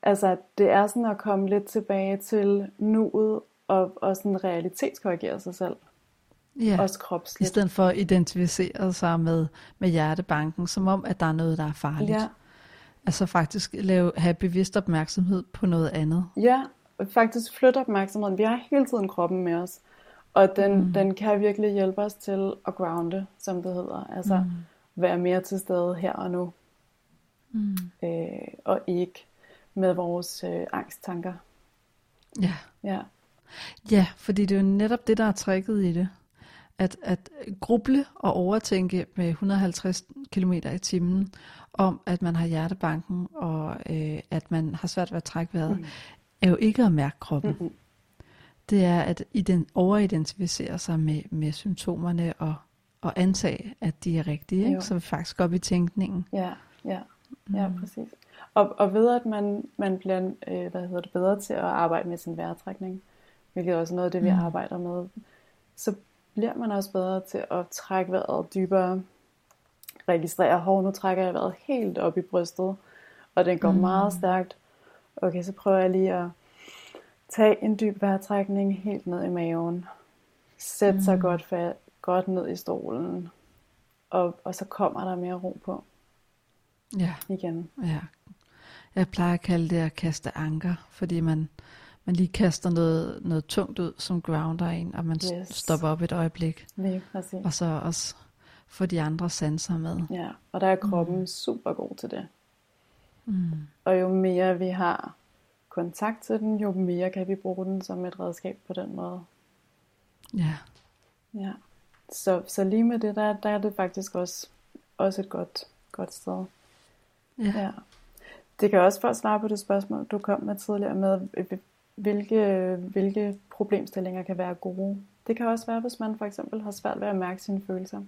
B: Altså, det er sådan at komme lidt tilbage til nuet og, og sådan realitetskorrigere sig selv.
A: Ja, også kropsligt. i stedet for at identificere sig med, med hjertebanken, som om, at der er noget, der er farligt. Ja. Altså faktisk lave, have bevidst opmærksomhed på noget andet.
B: Ja, faktisk flytte opmærksomheden. Vi har hele tiden kroppen med os. Og den, mm. den kan virkelig hjælpe os til at grounde, som det hedder. Altså mm. være mere til stede her og nu. Mm. Øh, og ikke med vores øh, angsttanker.
A: Ja. ja. Ja, fordi det er jo netop det, der er trækket i det. At, at gruble og overtænke med 150 km i timen om, at man har hjertebanken, og øh, at man har svært ved at trække vejret, mm. er jo ikke at mærke kroppen. Mm-hmm det er at ident- overidentificere sig med, med symptomerne og, og antage, at de er rigtige, ikke? så vi faktisk går op i tænkningen.
B: Ja, ja, ja mm. præcis. Og, og ved at man, man bliver øh, hvad hedder det, bedre til at arbejde med sin vejrtrækning, hvilket er også noget af det, vi mm. arbejder med, så bliver man også bedre til at trække vejret dybere, registrere, hov, nu trækker jeg vejret helt op i brystet, og den går mm. meget stærkt. Okay, så prøver jeg lige at Tag en dyb vejrtrækning helt ned i maven. Sæt mm. sig godt, fat, godt ned i stolen. Og, og så kommer der mere ro på.
A: Ja.
B: Igen.
A: Ja. Jeg plejer at kalde det at kaste anker, fordi man, man lige kaster noget, noget tungt ud, som grounder en, og man yes. stopper op et øjeblik.
B: Lige præcis.
A: Og så også få de andre sanser med.
B: Ja, og der er kroppen mm. super god til det. Mm. Og jo mere vi har kontakt til den, jo mere kan vi bruge den som et redskab på den måde.
A: Ja.
B: Ja. Så, så lige med det der, der er det faktisk også, også et godt, godt sted. Ja. ja. Det kan også for at svare på det spørgsmål, du kom med tidligere med, hvilke, hvilke problemstillinger kan være gode. Det kan også være, hvis man for eksempel har svært ved at mærke sine følelser.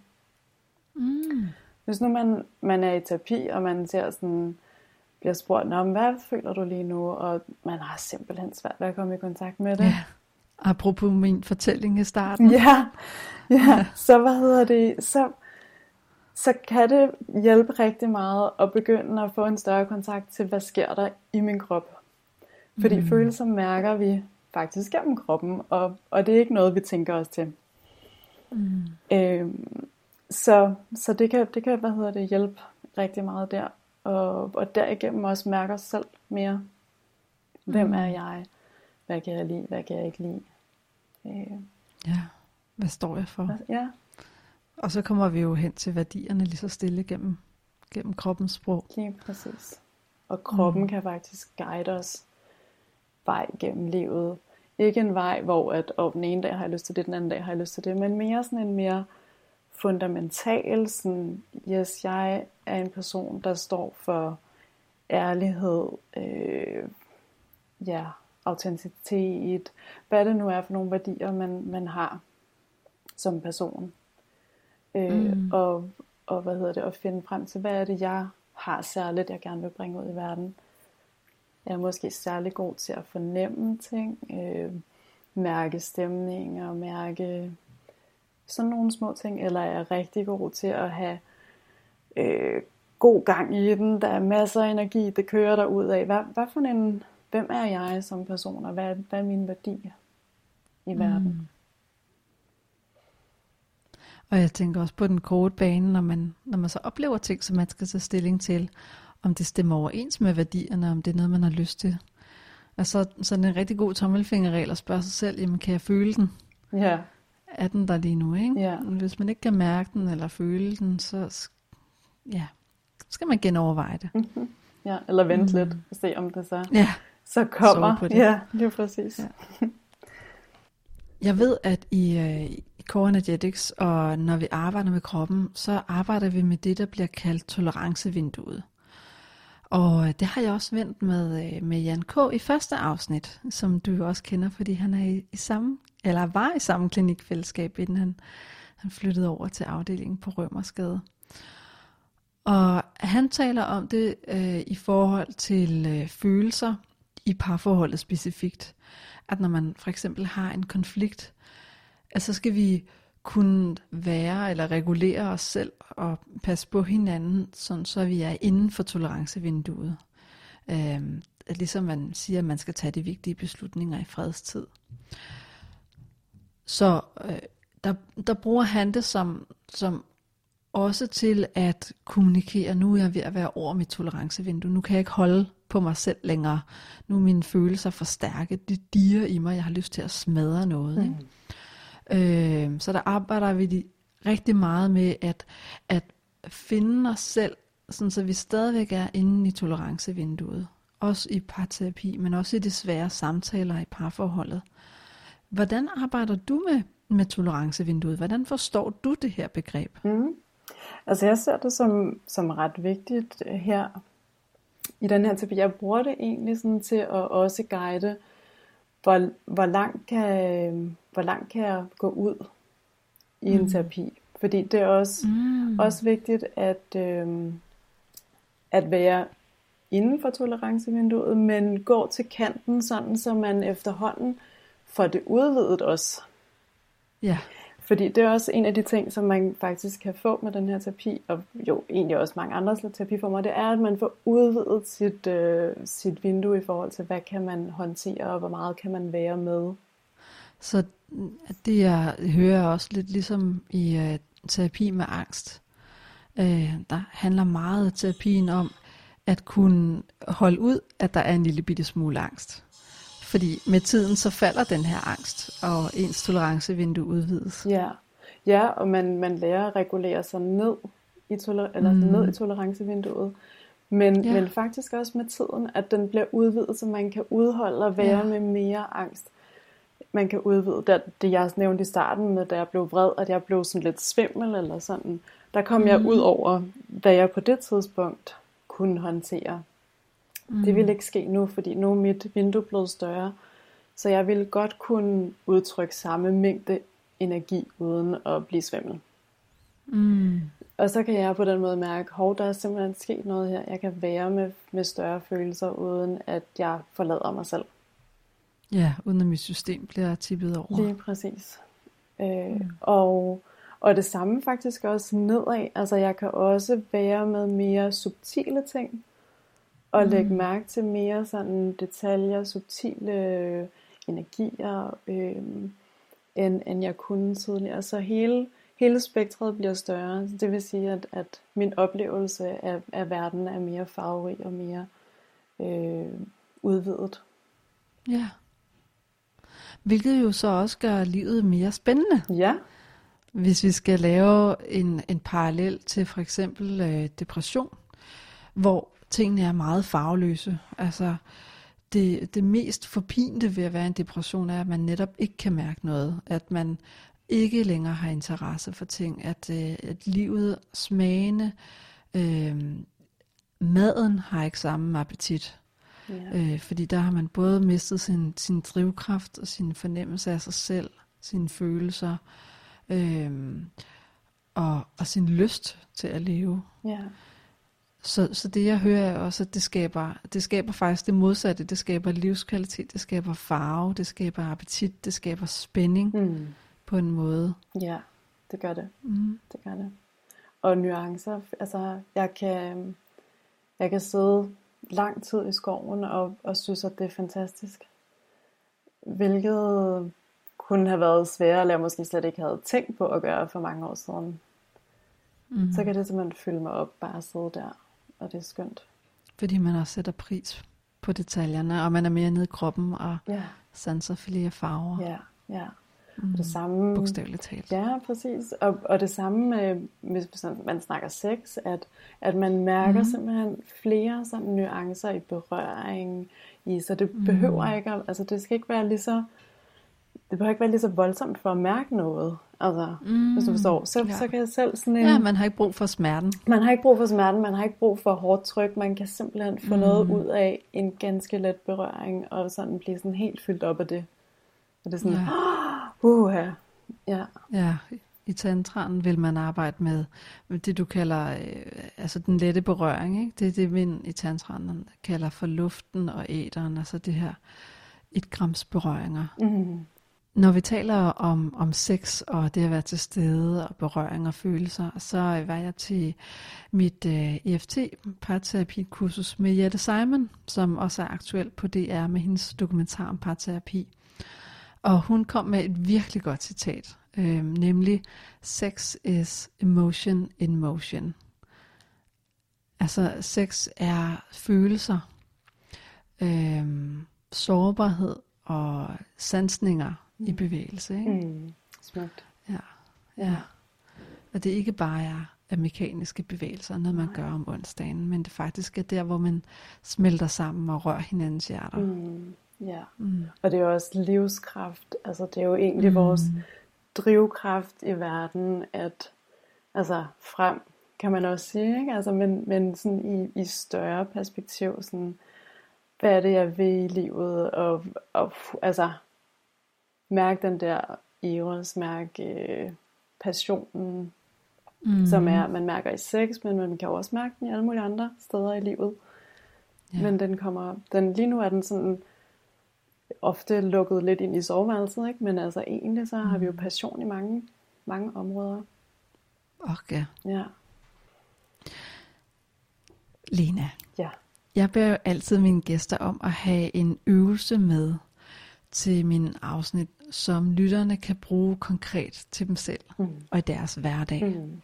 B: Mm. Hvis nu man, man er i terapi, og man ser sådan, bliver spurgt, om hvad føler du lige nu? Og man har simpelthen svært ved at komme i kontakt med det. Ja.
A: Apropos min fortælling i starten.
B: Ja, ja. så hvad hedder det? Så, så kan det hjælpe rigtig meget at begynde at få en større kontakt til, hvad sker der i min krop. Fordi mm. følelser mærker vi faktisk gennem kroppen, og, og det er ikke noget, vi tænker os til. Mm. Øhm, så så det, kan, det kan hvad hedder det, hjælpe rigtig meget der og, og derigennem også mærker sig selv mere. Hvem er mm. jeg? Hvad kan jeg lide? Hvad kan jeg ikke lide?
A: Øh. Ja, hvad står jeg for?
B: Ja.
A: Og så kommer vi jo hen til værdierne lige så stille gennem, gennem kroppens sprog.
B: Lige præcis. Og kroppen mm. kan faktisk guide os vej gennem livet. Ikke en vej, hvor at, oh, den ene dag har jeg lyst til det, den anden dag har jeg lyst til det, men mere sådan en mere fundamental, sådan, yes, jeg er en person, der står for ærlighed, øh, ja, autenticitet, hvad det nu er for nogle værdier, man, man har som person. Øh, mm. og, og hvad hedder det, at finde frem til, hvad er det, jeg har særligt, jeg gerne vil bringe ud i verden. Jeg er måske særlig god til at fornemme ting, øh, mærke stemninger, mærke sådan nogle små ting, eller er rigtig god til at have øh, god gang i den, der er masser af energi, det kører der ud af. Hvad, hvad for en, hvem er jeg som person, og hvad, hvad er min værdi i mm. verden?
A: Og jeg tænker også på den korte bane, når man, når man så oplever ting, som man skal tage stilling til, om det stemmer overens med værdierne, om det er noget, man har lyst til. Altså, så er det en rigtig god tommelfingerregel at spørge sig selv, jamen kan jeg føle den?
B: Ja.
A: Er den der lige nu, ikke?
B: Ja.
A: Hvis man ikke kan mærke den eller føle den, så ja, skal man genoverveje det.
B: Mm-hmm. Ja, eller vente mm. lidt og se, om det så,
A: ja.
B: så kommer. På det. Ja, er præcis. Ja.
A: Jeg ved, at i, uh, i Core Energetics, og når vi arbejder med kroppen, så arbejder vi med det, der bliver kaldt tolerancevinduet. Og det har jeg også vendt med, øh, med Jan K. i første afsnit, som du også kender, fordi han er i, i samme, eller var i samme klinikfællesskab, inden han, han flyttede over til afdelingen på Rømersgade. Og han taler om det øh, i forhold til øh, følelser i parforholdet specifikt. At når man for eksempel har en konflikt, at så skal vi kunne være eller regulere os selv og passe på hinanden, sådan så vi er inden for tolerancevinduet. Øh, ligesom man siger, at man skal tage de vigtige beslutninger i fredstid. Så øh, der, der bruger han det som, som også til at kommunikere, nu er jeg ved at være over mit tolerancevindue, nu kan jeg ikke holde på mig selv længere, nu er mine følelser for stærke, det diger i mig, jeg har lyst til at smadre noget. Mm. Ikke? Øh, så der arbejder vi de, rigtig meget med at, at finde os selv, sådan så vi stadigvæk er inde i tolerancevinduet. Også i parterapi, men også i de svære samtaler i parforholdet. Hvordan arbejder du med, med tolerancevinduet? Hvordan forstår du det her begreb?
B: Mm. Altså jeg ser det som, som ret vigtigt her i den her terapi. Jeg bruger det egentlig sådan til at også guide, hvor, hvor, langt kan, hvor langt kan jeg gå ud i en mm. terapi. Fordi det er også, mm. også vigtigt at, øh, at være inden for tolerancevinduet, men gå til kanten, sådan så man efterhånden får det udvidet også.
A: Ja.
B: Fordi det er også en af de ting, som man faktisk kan få med den her terapi, og jo egentlig også mange andre terapiformer, det er, at man får udvidet sit, øh, sit vindue i forhold til, hvad kan man håndtere, og hvor meget kan man være med.
A: Så det jeg hører også lidt ligesom i uh, terapi med angst. Uh, der handler meget af terapien om at kunne holde ud, at der er en lille bitte smule angst. Fordi med tiden så falder den her angst, og ens tolerancevindue udvides.
B: Ja, ja og man, man lærer at regulere sig ned i, toler- eller mm. ned i tolerancevinduet. Men, ja. men faktisk også med tiden, at den bliver udvidet, så man kan udholde og være ja. med mere angst. Man kan udvide det, det, jeg nævnte i starten med, da jeg blev vred, at jeg blev sådan lidt svimmel eller sådan. Der kom mm. jeg ud over, hvad jeg på det tidspunkt kunne håndtere. Mm. Det vil ikke ske nu, fordi nu er mit vindue blevet større. Så jeg vil godt kunne udtrykke samme mængde energi, uden at blive svimmel.
A: Mm.
B: Og så kan jeg på den måde mærke, hov, der er simpelthen sket noget her. Jeg kan være med, med større følelser, uden at jeg forlader mig selv.
A: Ja, uden at mit system bliver tippet over.
B: Lige præcis. Øh, mm. og, og det samme faktisk også nedad. Altså jeg kan også være med mere subtile ting og mm. lægge mærke til mere sådan detaljer, subtile energier, øh, end, end jeg kunne tidligere. Så hele, hele spektret bliver større. Det vil sige, at, at min oplevelse af, af verden er mere farverig og mere øh, udvidet.
A: Ja. Hvilket jo så også gør livet mere spændende.
B: Ja.
A: Hvis vi skal lave en, en parallel til for eksempel øh, depression, hvor tingene er meget farveløse. Altså, det, det mest forpinte ved at være en depression er, at man netop ikke kan mærke noget. At man ikke længere har interesse for ting. At, øh, at livet smagende, øh, maden har ikke samme appetit. Ja. Øh, fordi der har man både mistet sin, sin drivkraft og sin fornemmelse af sig selv, sine følelser. øhm, og, og sin lyst til at leve.
B: Ja.
A: Så, så det jeg hører er også, at det skaber, det skaber faktisk det modsatte. Det skaber livskvalitet, det skaber farve, det skaber appetit, det skaber spænding
B: Mm.
A: på en måde.
B: Ja, det gør det.
A: Mm.
B: Det gør det. Og nuancer, altså jeg kan, jeg kan sidde lang tid i skoven og, og synes, at det er fantastisk. Hvilket kunne have været sværere, eller jeg måske slet ikke havde tænkt på at gøre for mange år siden.
A: Mm.
B: Så kan det simpelthen fylde mig op, bare at sidde der. Og det er skønt.
A: Fordi man også sætter pris på detaljerne, og man er mere nede i kroppen og
B: Ja,
A: sanser flere farver.
B: ja, ja.
A: Mm.
B: Og det samme...
A: Bogstaveligt talt.
B: Ja, præcis. Og, og det samme med, hvis man snakker sex, at, at man mærker
A: Mhm.
B: mm. simpelthen flere sådan nuancer i berøring, i, så det behøver ikke, at, altså det skal ikke være lige så, det behøver ikke være lige så voldsomt for at mærke noget. Altså, mm. hvis du forstår. Så,
A: ja.
B: så kan jeg selv sådan en,
A: Ja, man har ikke brug for smerten.
B: man har ikke brug for smerten, man har ikke brug for hårdt tryk, man kan simpelthen få mm. noget ud af en ganske let berøring, og sådan blive sådan helt fyldt op af det. Og det er sådan,
A: Ja.
B: uh, ja. ja.
A: Ja, i tantraen vil man arbejde med, det, du kalder øh, altså den lette berøring. Ikke? Det er det, vi i tantraen kalder for luften og æderen, altså det her et grams berøringer.
B: Mm.
A: Når vi taler om, om sex og det at være til stede og berøring og følelser, så var jeg til mit øh, EFT parterapi-kursus med Jette Simon, som også er aktuel på DR med hendes dokumentar om parterapi. Og hun kom med et virkelig godt citat, øh, nemlig Sex is emotion in motion. Altså sex er følelser, øh, sårbarhed og sansninger i bevægelse. Ikke?
B: Mm. Smukt.
A: Ja, ja. Og det ikke bare er, er mekaniske bevægelser, noget man gør om onsdagen, men det faktisk er der, hvor man smelter sammen og rører hinandens hjerter.
B: Mm. Ja.
A: Mm.
B: Og det er jo også livskraft. Altså det er jo egentlig mm. vores drivkraft i verden, at altså frem, kan man også sige, ikke? Altså, men, men sådan i, i større perspektiv, sådan, hvad er det, jeg vil i livet, og, og altså, mærke den der eros, mærke øh, passionen,
A: Mm.
B: som er, man mærker i sex, men man kan jo også mærke den i alle mulige andre steder i livet.
A: Ja.
B: Men den kommer, den, lige nu er den sådan ofte lukket lidt ind i soveværelset, ikke? men altså egentlig så har vi jo passion i mange, mange områder.
A: Okay.
B: Ja,
A: Lena,
B: ja.
A: jeg beder jo altid mine gæster om at have en øvelse med til min afsnit, som lytterne kan bruge konkret til dem selv
B: Mm.
A: og i deres hverdag.
B: Mm.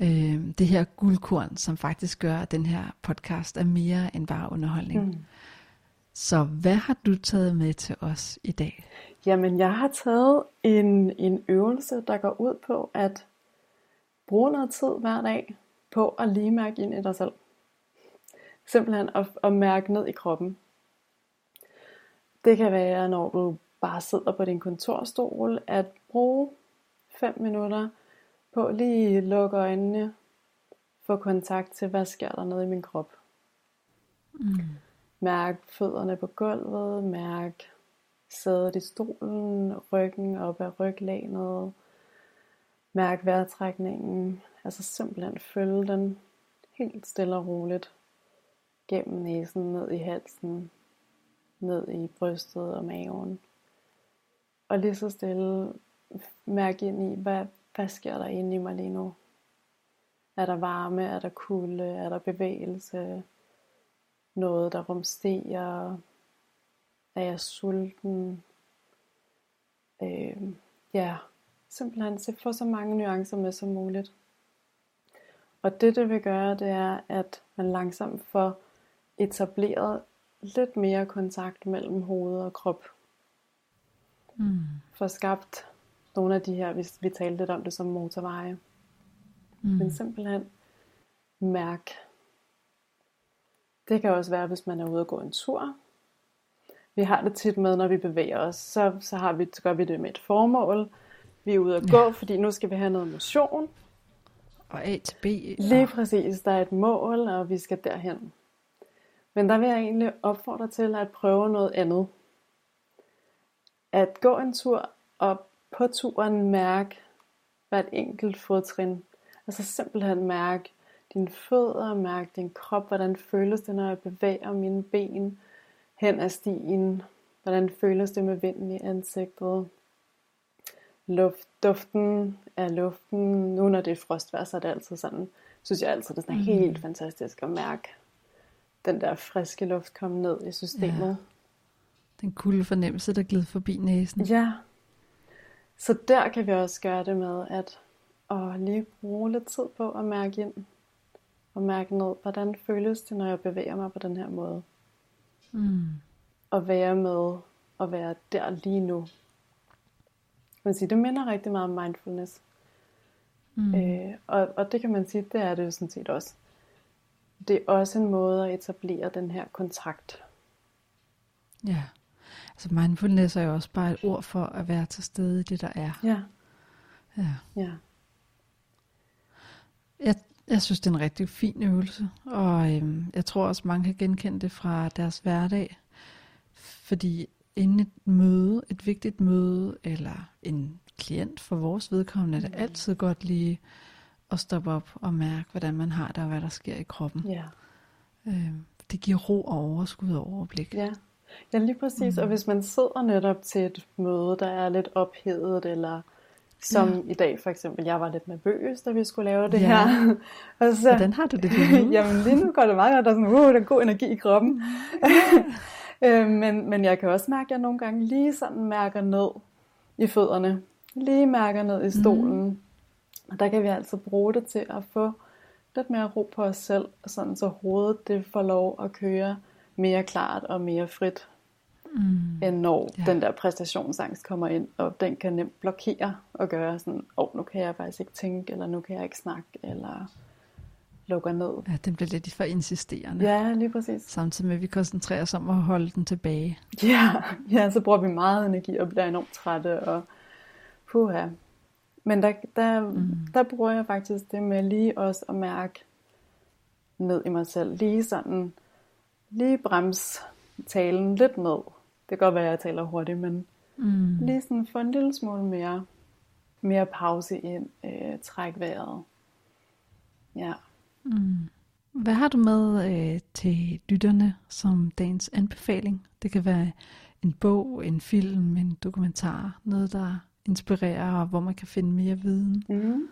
A: Øh, det her guldkorn, som faktisk gør, at den her podcast er mere end bare underholdning.
B: Mm.
A: Så hvad har du taget med til os i dag?
B: Jamen, jeg har taget en, en øvelse, der går ud på at bruge noget tid hver dag på at lige mærke ind i dig selv. Simpelthen at, at mærke ned i kroppen. Det kan være, når du bare sidder på din kontorstol, at bruge 5 minutter på lige lukke øjnene, få kontakt til, hvad sker der nede i min krop.
A: Mm.
B: Mærk fødderne på gulvet, mærk sædet i stolen, ryggen op ad ryglænet. Mærk vejrtrækningen, altså simpelthen følge den helt stille og roligt gennem næsen, ned i halsen, ned i brystet og maven. Og lige så stille mærke ind i, hvad, hvad sker der inde i mig lige nu? Er der varme? Er der kulde? Er der bevægelse? Noget, der rumsterer? Er jeg sulten? Øh, ja, simpelthen se få så mange nuancer med som muligt. Og det, det vil gøre, det er, at man langsomt får etableret lidt mere kontakt mellem hoved og krop.
A: Mm.
B: Får skabt nogle af de her, hvis vi talte lidt om det som motorveje.
A: Mm.
B: Men simpelthen mærk. Det kan også være, hvis man er ude og gå en tur. Vi har det tit med, når vi bevæger os, så, så, har vi, så gør vi det med et formål. Vi er ude at gå, ja. fordi nu skal vi have noget motion.
A: Og A til B.
B: Lige
A: og-
B: præcis, der er et mål, og vi skal derhen. Men der vil jeg egentlig opfordre til at prøve noget andet. At gå en tur, og på turen mærke hvert enkelt fodtrin. Altså simpelthen mærke dine fødder, mærke din krop, hvordan føles det, når jeg bevæger mine ben hen ad stien, hvordan føles det med vinden i ansigtet, luft, duften af luften, nu når det er frostvær, så er det altid sådan, synes jeg altid, det er sådan mm. helt fantastisk at mærke den der friske luft komme ned i systemet. Ja.
A: Den kulde fornemmelse, der glider forbi næsen.
B: Ja. Så der kan vi også gøre det med, at og lige bruge lidt tid på at mærke ind. Og mærke ned, hvordan føles det, når jeg bevæger mig på den her måde.
A: Mm.
B: Og være med at være der lige nu. Man sige, det minder rigtig meget om mindfulness. Mm. Øh, og, og det kan man sige, det er det jo sådan set også. Det er også en måde at etablere den her kontakt.
A: Ja, altså mindfulness er jo også bare et ord for at være til stede i det, der er.
B: Ja.
A: Ja.
B: ja.
A: Jeg, jeg synes, det er en rigtig fin øvelse, og øhm, jeg tror også, mange kan genkende det fra deres hverdag. Fordi inden et møde, et vigtigt møde, eller en klient for vores vedkommende, er det mm. altid godt lige at stoppe op og mærke, hvordan man har det, og hvad der sker i kroppen.
B: Ja.
A: Øh, det giver ro og overskud og overblik.
B: Ja, ja lige præcis. Mm. Og hvis man sidder netop til et møde, der er lidt ophedet, eller som ja. i dag for eksempel, jeg var lidt nervøs, da vi skulle lave det ja. her.
A: og så, Hvordan har du det lige
B: nu? jamen lige nu går det meget godt, der er sådan, uh, der er god energi i kroppen. øh, men, men jeg kan også mærke, at jeg nogle gange lige sådan mærker ned i fødderne. Lige mærker ned i stolen. Mm. Og der kan vi altså bruge det til at få lidt mere ro på os selv, sådan så hovedet det får lov at køre mere klart og mere frit, mm. end når ja. den der præstationsangst kommer ind, og den kan nemt blokere og gøre sådan, åh, oh, nu kan jeg faktisk ikke tænke, eller nu kan jeg ikke snakke, eller lukker ned.
A: Ja, den bliver lidt for insisterende.
B: Ja, lige præcis.
A: Samtidig med, at vi koncentrerer os om at holde den tilbage.
B: Ja, ja så bruger vi meget energi og bliver enormt trætte, og puha. Men der, der, mm. der bruger jeg faktisk det med lige også at mærke ned i mig selv. Lige sådan, lige brems talen lidt ned. Det kan godt være, at jeg taler hurtigt, men mm. lige sådan få en lille smule mere, mere pause ind, øh, træk vejret. Ja.
A: Mm. Hvad har du med øh, til lytterne som dagens anbefaling? Det kan være en bog, en film, en dokumentar, noget der inspirerer, og hvor man kan finde mere viden?
B: Mm.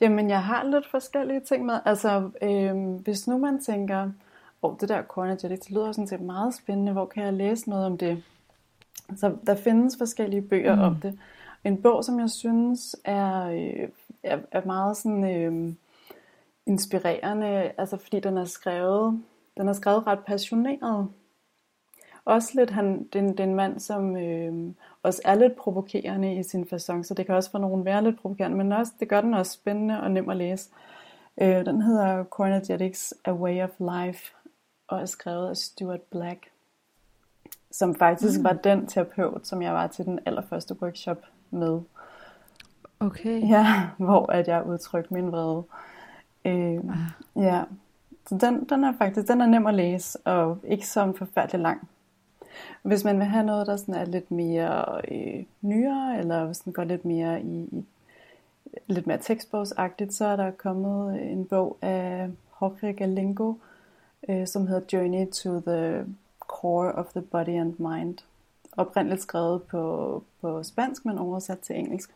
B: Jamen, jeg har lidt forskellige ting med. Altså, øh, hvis nu man tænker, oh, det der Cornergetic, det lyder sådan set meget spændende, hvor kan jeg læse noget om det? Så der findes forskellige bøger mm. om det. En bog, som jeg synes er, øh, er, er meget sådan, øh, inspirerende, altså fordi den er skrevet, den er skrevet ret passioneret. Også lidt, han, det, det er en mand, som øh, også er lidt provokerende i sin façon, så det kan også for nogen være lidt provokerende, men også, det gør den også spændende og nem at læse. Øh, den hedder Cornergetics, A Way of Life, og er skrevet af Stuart Black, som faktisk mm. var den terapeut, som jeg var til den allerførste workshop med.
A: Okay.
B: Ja, hvor at jeg udtrykte min vrede. Øh, ah. Ja, så den, den er faktisk den er nem at læse, og ikke så forfærdelig lang. Hvis man vil have noget, der sådan er lidt mere øh, nyere, eller hvis den går lidt mere i, i lidt mere tekstbogsagtigt, så er der kommet en bog af Jorge Galingo, øh, som hedder Journey to the Core of the Body and Mind. Oprindeligt skrevet på, på spansk, men oversat til engelsk.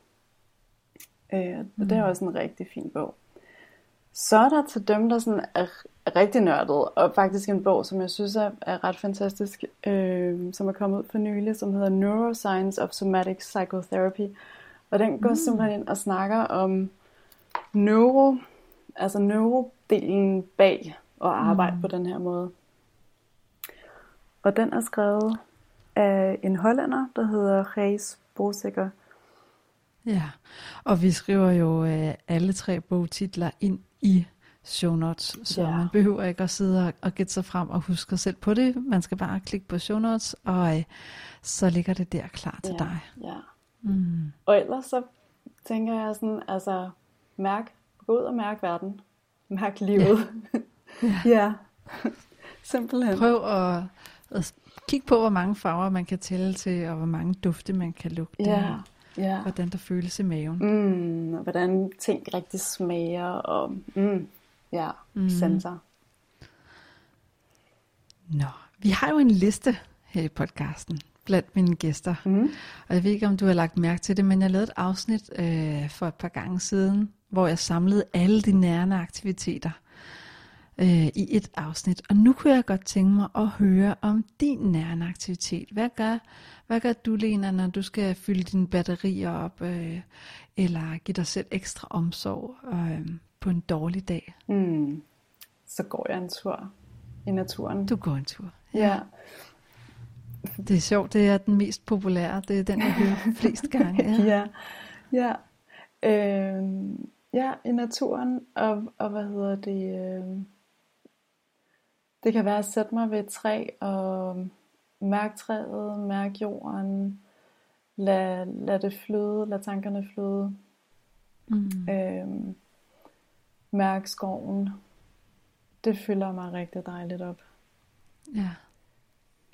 B: Øh, mm. Og det er mm. også en rigtig fin bog. Så er der til dem, der sådan er rigtig nørdet, og faktisk en bog, som jeg synes er, er ret fantastisk, øh, som er kommet ud for nylig, som hedder Neuroscience of Somatic Psychotherapy. Og den går mm. simpelthen ind og snakker om neuro, altså neurodelen bag at arbejde mm. på den her måde. Og den er skrevet af en hollænder, der hedder Reis Bosikker.
A: Ja, og vi skriver jo øh, alle tre bogtitler ind i show notes, så ja. man behøver ikke at sidde og gætte sig frem og huske selv på det. Man skal bare klikke på show notes, og øh, så ligger det der klar til
B: ja.
A: dig.
B: Ja.
A: Mm.
B: Og ellers så tænker jeg sådan, altså mærk, gå ud og mærk verden. Mærk livet. Ja. ja. ja. Simpelthen.
A: Prøv at, at kigge på, hvor mange farver man kan tælle til, og hvor mange dufte man kan lugte.
B: Ja.
A: ja. hvordan der føles i maven.
B: Mm, og hvordan ting rigtig smager, og mm, ja, mm. sanser.
A: Nå, vi har jo en liste her i podcasten blandt mine gæster. Mm. Og jeg ved ikke, om du har lagt mærke til det, men jeg lavede et afsnit øh, for et par gange siden, hvor jeg samlede alle de nærende aktiviteter øh, i et afsnit. Og nu kunne jeg godt tænke mig at høre om din nærende aktivitet. Hvad gør, hvad gør du, Lena, når du skal fylde dine batterier op, øh, eller give dig selv ekstra omsorg øh, på en dårlig dag?
B: Mm. Så går jeg en tur i naturen.
A: Du går en tur.
B: Ja. ja.
A: Det er sjovt, det er den mest populære. Det er den, jeg hører flest gange.
B: Ja, ja. ja. Øh, ja, i naturen. Og, og hvad hedder det? Øh, det kan være at sætte mig ved et træ og mærke træet, mærke jorden, lad, lad det flyde, lad tankerne flyde. Mm. Øhm, mærk skoven. Det fylder mig rigtig dejligt op.
A: Ja.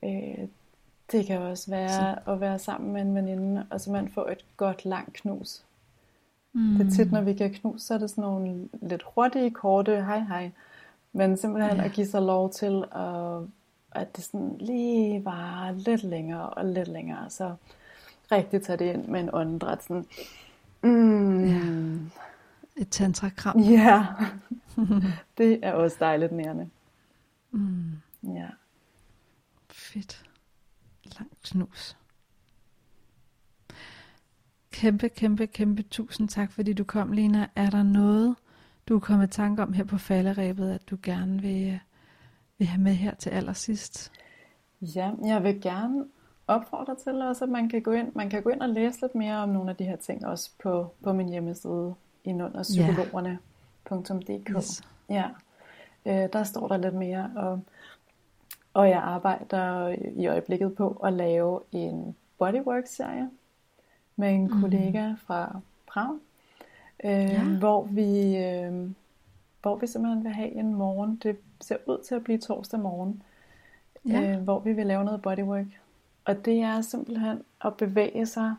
B: Øh, det kan også være så. at være sammen med en veninde, og så man får et godt langt knus. Mm. Det er tit, når vi kan knus, så er det sådan nogle lidt hurtige, korte hej hej. Men simpelthen ja. at give sig lov til, at, at det sådan lige var lidt længere og lidt længere. Så rigtig tage det ind med en åndedræt. Sådan, mm, ja.
A: Et tantra-kram.
B: Ja, det er også dejligt nærende.
A: Mm.
B: Ja.
A: Fedt. Langt knus. Kæmpe, kæmpe, kæmpe tusind tak, fordi du kom, Lena. Er der noget, du er kommet i tanke om her på falderæbet, at du gerne vil, vil have med her til allersidst?
B: Ja, jeg vil gerne opfordre til også, at man kan gå ind, man kan gå ind og læse lidt mere om nogle af de her ting også på, på min hjemmeside indunder psykologerne.dk. Yes. Ja, øh, der står der lidt mere om, og jeg arbejder i øjeblikket på at lave en bodywork-serie med en mm. kollega fra Prag, øh, ja. hvor vi øh, hvor vi simpelthen vil have en morgen. Det ser ud til at blive torsdag morgen, ja. øh, hvor vi vil lave noget bodywork. Og det er simpelthen at bevæge sig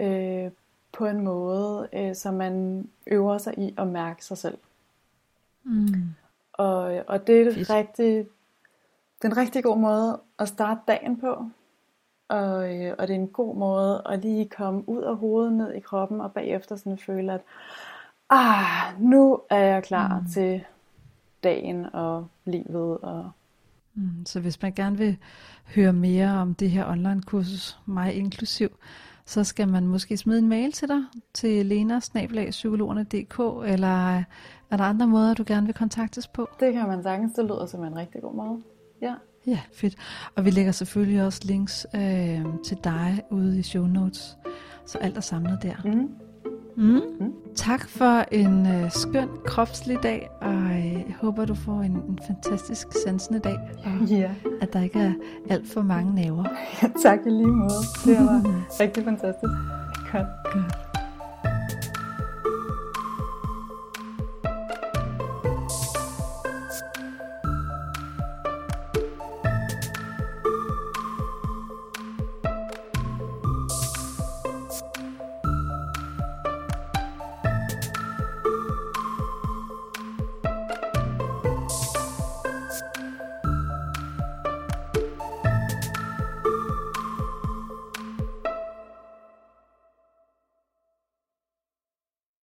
B: øh, på en måde, øh, så man øver sig i at mærke sig selv.
A: Mm.
B: Og, og det er rigtig, det er en rigtig god måde at starte dagen på. Og, øh, og det er en god måde at lige komme ud af hovedet, ned i kroppen, og bagefter sådan føle, at ah, nu er jeg klar mm. til dagen og livet. Og...
A: Mm, så hvis man gerne vil høre mere om det her online kursus, mig inklusiv, så skal man måske smide en mail til dig, til lena-psykologerne.dk, eller er der andre måder, du gerne vil kontaktes på?
B: Det kan man sagtens, det lyder som en rigtig god måde. Ja.
A: Ja, fedt. Og vi lægger selvfølgelig også links øh, til dig ude i show notes, så alt er samlet der.
B: Mm.
A: Mm. Mm. Tak for en øh, skøn kropslig dag, og øh, jeg håber, du får en, en fantastisk sansende dag, og
B: ja.
A: at der ikke er alt for mange naver.
B: tak i lige måde. Det var rigtig fantastisk. Godt.
A: Godt.